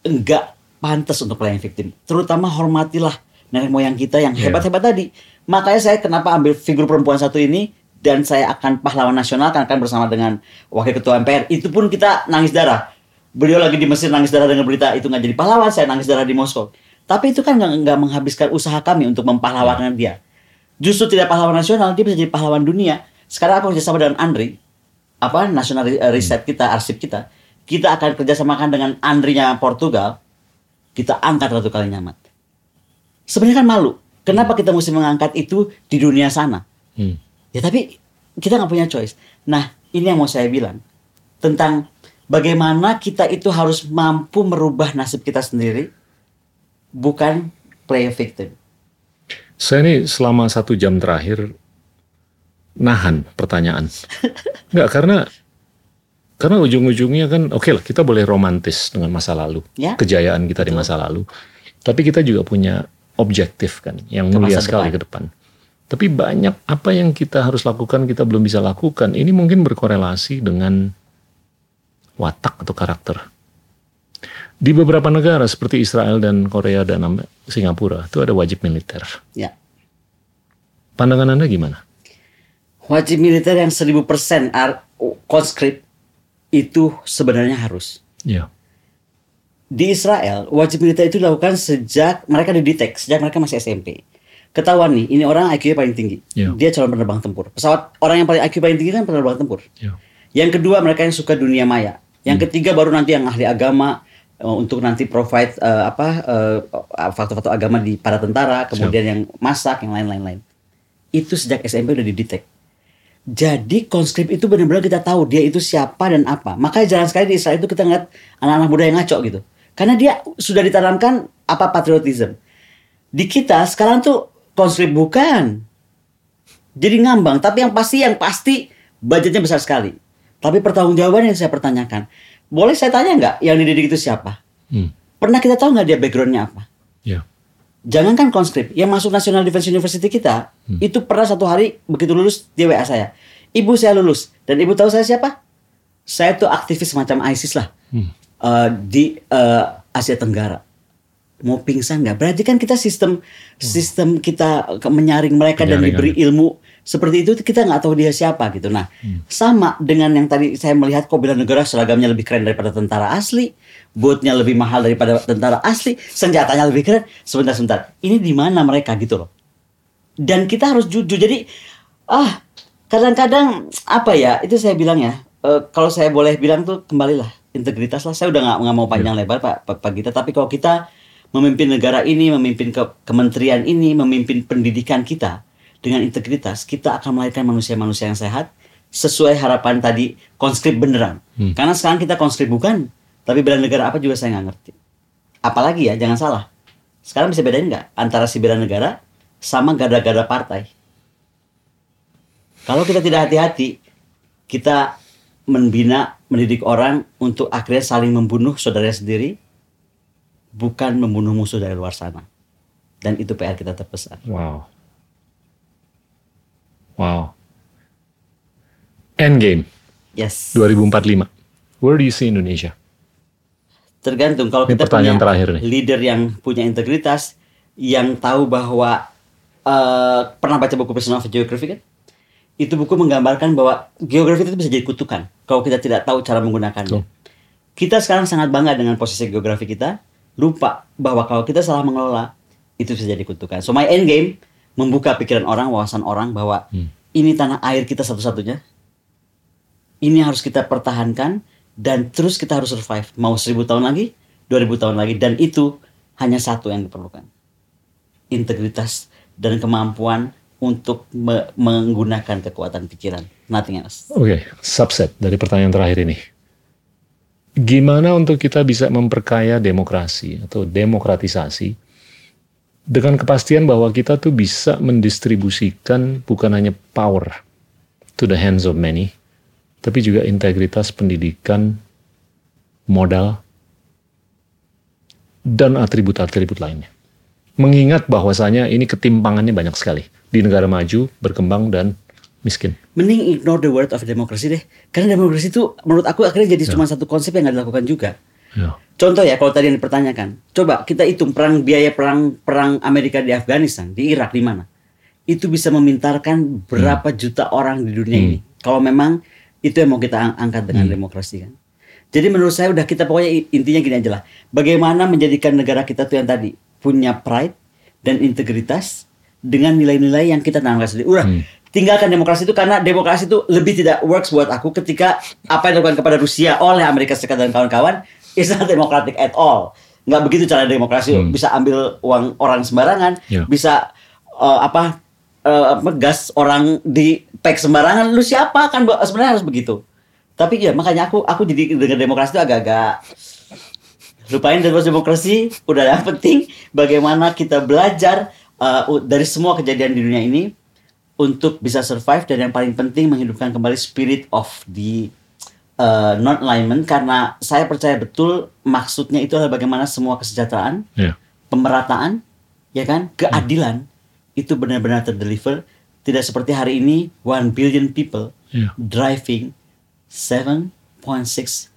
enggak pantas untuk playing victim. Terutama hormatilah nenek moyang kita yang Iya. hebat-hebat tadi. Makanya saya kenapa ambil figur perempuan satu ini dan saya akan pahlawan nasional kan akan bersama dengan wakil ketua MPR. Itu pun kita nangis darah. Beliau lagi di Mesir nangis darah dengan berita itu nggak jadi pahlawan, saya nangis darah di Moskow. Tapi itu kan nggak menghabiskan usaha kami untuk mempahlawankan dia. Justru tidak pahlawan nasional, dia bisa jadi pahlawan dunia. Sekarang aku kerjasama dengan Andri, apa national eh, riset kita, arsip kita, kita akan kerjasamakan dengan Andrinya Portugal, kita angkat Ratu Kalinyamat. Sebenarnya kan malu. Kenapa kita mesti mengangkat itu di dunia sana? Hmm. Ya tapi kita nggak punya choice. Nah ini yang mau saya bilang tentang bagaimana kita itu harus mampu merubah nasib kita sendiri, bukan play a victim. Saya ini selama satu jam terakhir nahan pertanyaan. <laughs> Enggak, karena karena ujung-ujungnya kan oke lah kita boleh romantis dengan masa lalu, Ya. kejayaan kita di masa lalu. Tapi kita juga punya objektif kan yang Ke mulia sekali depan. ke depan. Tapi banyak apa yang kita harus lakukan kita belum bisa lakukan. Ini mungkin berkorelasi dengan watak atau karakter. Di beberapa negara seperti Israel dan Korea dan Singapura itu ada wajib militer. Ya. Pandangan Anda gimana? Wajib militer yang 1000% ar- conscript itu sebenarnya harus. Ya. Di Israel, wajib militer itu dilakukan sejak mereka didetek, sejak mereka masih SMP. Ketahuan nih, ini orang IQ-nya paling tinggi. Ya. Dia calon penerbang tempur. Pesawat orang yang paling IQ paling tinggi kan penerbang tempur. Ya. Yang kedua mereka yang suka dunia maya. Yang ketiga baru nanti yang ahli agama untuk nanti provide eh, apa eh, faktor-faktor agama di para tentara, kemudian yang masak, yang lain-lain. Itu sejak SMP udah didetek. Jadi konskrip itu benar-benar kita tahu dia itu siapa dan apa. Makanya jarang sekali di Israel itu kita ngeliat anak-anak muda yang ngaco gitu. Karena dia sudah ditanamkan apa patriotism. Di kita sekarang tuh konskrip bukan. Jadi ngambang, tapi yang pasti yang pasti budgetnya besar sekali. Tapi pertanggungjawaban yang saya pertanyakan, boleh saya tanya nggak yang dididik itu siapa? Hmm. Pernah kita tahu nggak dia backgroundnya apa? Ya. Jangankan conscript, yang masuk National Defense University kita, itu pernah satu hari begitu lulus dia WA saya. Ibu saya lulus, dan ibu tahu saya siapa? Saya tuh aktivis semacam ISIS lah Hmm. Eh, di eh, Asia Tenggara. Mau pingsan nggak? Berarti kan kita sistem sistem kita menyaring mereka dan Penyaringan. diberi ilmu seperti itu kita nggak tahu dia siapa gitu. Nah, sama dengan yang tadi saya melihat kok bela negara seragamnya lebih keren daripada tentara asli, bootnya lebih mahal daripada tentara asli, senjatanya lebih keren. Sebentar sebentar, ini di mana mereka gitu loh? Dan kita harus jujur. Jadi ah kadang-kadang apa ya itu saya bilang ya eh, kalau saya boleh bilang tuh kembalilah integritas lah saya udah nggak nggak mau panjang lebar pak pak Gita tapi kalau kita memimpin negara ini memimpin ke kementerian ini memimpin pendidikan kita dengan integritas kita akan melahirkan manusia-manusia yang sehat sesuai harapan tadi konskrip beneran karena sekarang kita konskrip bukan tapi bela negara apa juga saya nggak ngerti apalagi ya jangan salah sekarang bisa bedain nggak antara si bela negara sama gada-gada partai kalau kita tidak hati-hati, kita membina, mendidik orang untuk akhirnya saling membunuh saudara sendiri, bukan membunuh musuh dari luar sana. Dan itu PR kita terbesar. Wow. Wow. Endgame Yes. 2045. Where do you see Indonesia? Tergantung kalau Ini kita punya terakhir nih. leader yang punya integritas, yang tahu bahwa eh, pernah baca buku Person of Geography kan? Itu buku menggambarkan bahwa geografi itu bisa jadi kutukan kalau kita tidak tahu cara menggunakannya. Betul. Kita sekarang sangat bangga dengan posisi geografi kita, lupa bahwa kalau kita salah mengelola itu bisa jadi kutukan. So my end game membuka pikiran orang, wawasan orang bahwa Hmm. ini tanah air kita satu-satunya. Ini harus kita pertahankan dan terus kita harus survive. Mau seribu tahun lagi, 2000 tahun lagi dan itu hanya satu yang diperlukan. Integritas dan kemampuan untuk me- menggunakan kekuatan pikiran. Nothing else. Oke, subset dari pertanyaan terakhir ini. Gimana untuk kita bisa memperkaya demokrasi atau demokratisasi dengan kepastian bahwa kita tuh bisa mendistribusikan bukan hanya power to the hands of many, tapi juga integritas pendidikan, modal, dan atribut-atribut lainnya. Mengingat bahwasanya ini ketimpangannya banyak sekali di negara maju, berkembang, dan miskin. Mending ignore the word of democracy deh. Karena demokrasi itu menurut aku akhirnya jadi cuma satu konsep yang nggak dilakukan juga. Ya. Contoh ya kalau tadi yang dipertanyakan, coba kita hitung perang biaya perang perang Amerika di Afghanistan, di Irak di mana? Itu bisa memintarkan berapa juta orang di dunia ini. Kalau memang itu yang mau kita ang- angkat dengan demokrasi kan. Jadi menurut saya udah kita pokoknya intinya gini aja lah. Bagaimana menjadikan negara kita tuh yang tadi punya pride dan integritas dengan nilai-nilai yang kita tanamkan sendiri. Udah, tinggalkan demokrasi itu karena demokrasi itu lebih tidak works buat aku ketika apa yang dilakukan kepada Rusia oleh Amerika Serikat dan kawan-kawan is not democratic at all. Nggak begitu cara demokrasi bisa ambil uang orang sembarangan, Ya. bisa eh, apa apa gas orang di pack sembarangan. Lu siapa kan sebenarnya harus begitu. Tapi ya makanya aku aku jadi dengan demokrasi itu agak-agak lupain terus demokrasi udah yang penting bagaimana kita belajar uh, dari semua kejadian di dunia ini untuk bisa survive dan yang paling penting menghidupkan kembali spirit of the uh, non alignment karena saya percaya betul maksudnya itu adalah bagaimana semua kesejahteraan Ya. pemerataan ya kan keadilan itu benar-benar terdeliver tidak seperti hari ini 1 billion people Ya. driving 7.6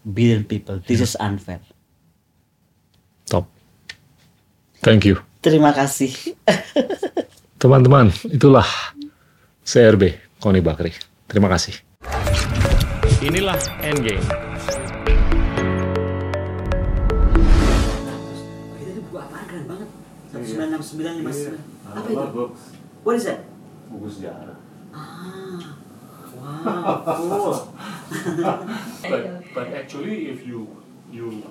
billion people this is unfair Top. Thank you. terima kasih <laughs> Teman-teman, itulah CRB Koni Bakri. Terima kasih. Inilah Endgame. Itu buku apaan keren banget. 1969 Apa itu? What is that? Buku sejarah. Ah. <laughs> Wow, cool. But, but actually if you you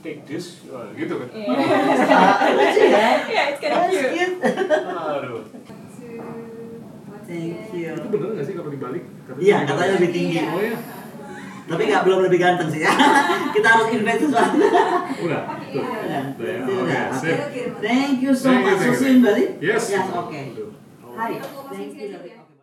take this, gitu kan. <laughs> Yeah, it's kind of cute. Aduh. Thank you. Itu bener gak sih kalau dibalik? Iya, katanya lebih tinggi. Oh ya, Tapi nggak belum lebih ganteng sih ya. <laughs> Kita harus invest sesuatu. udah. Tuh. Ya, Udah ya, oke, udah. sip. Thank you so Thank you, much. So thank you, buddy. Yes. Yes, okay. Tuh. Hi. Thank you.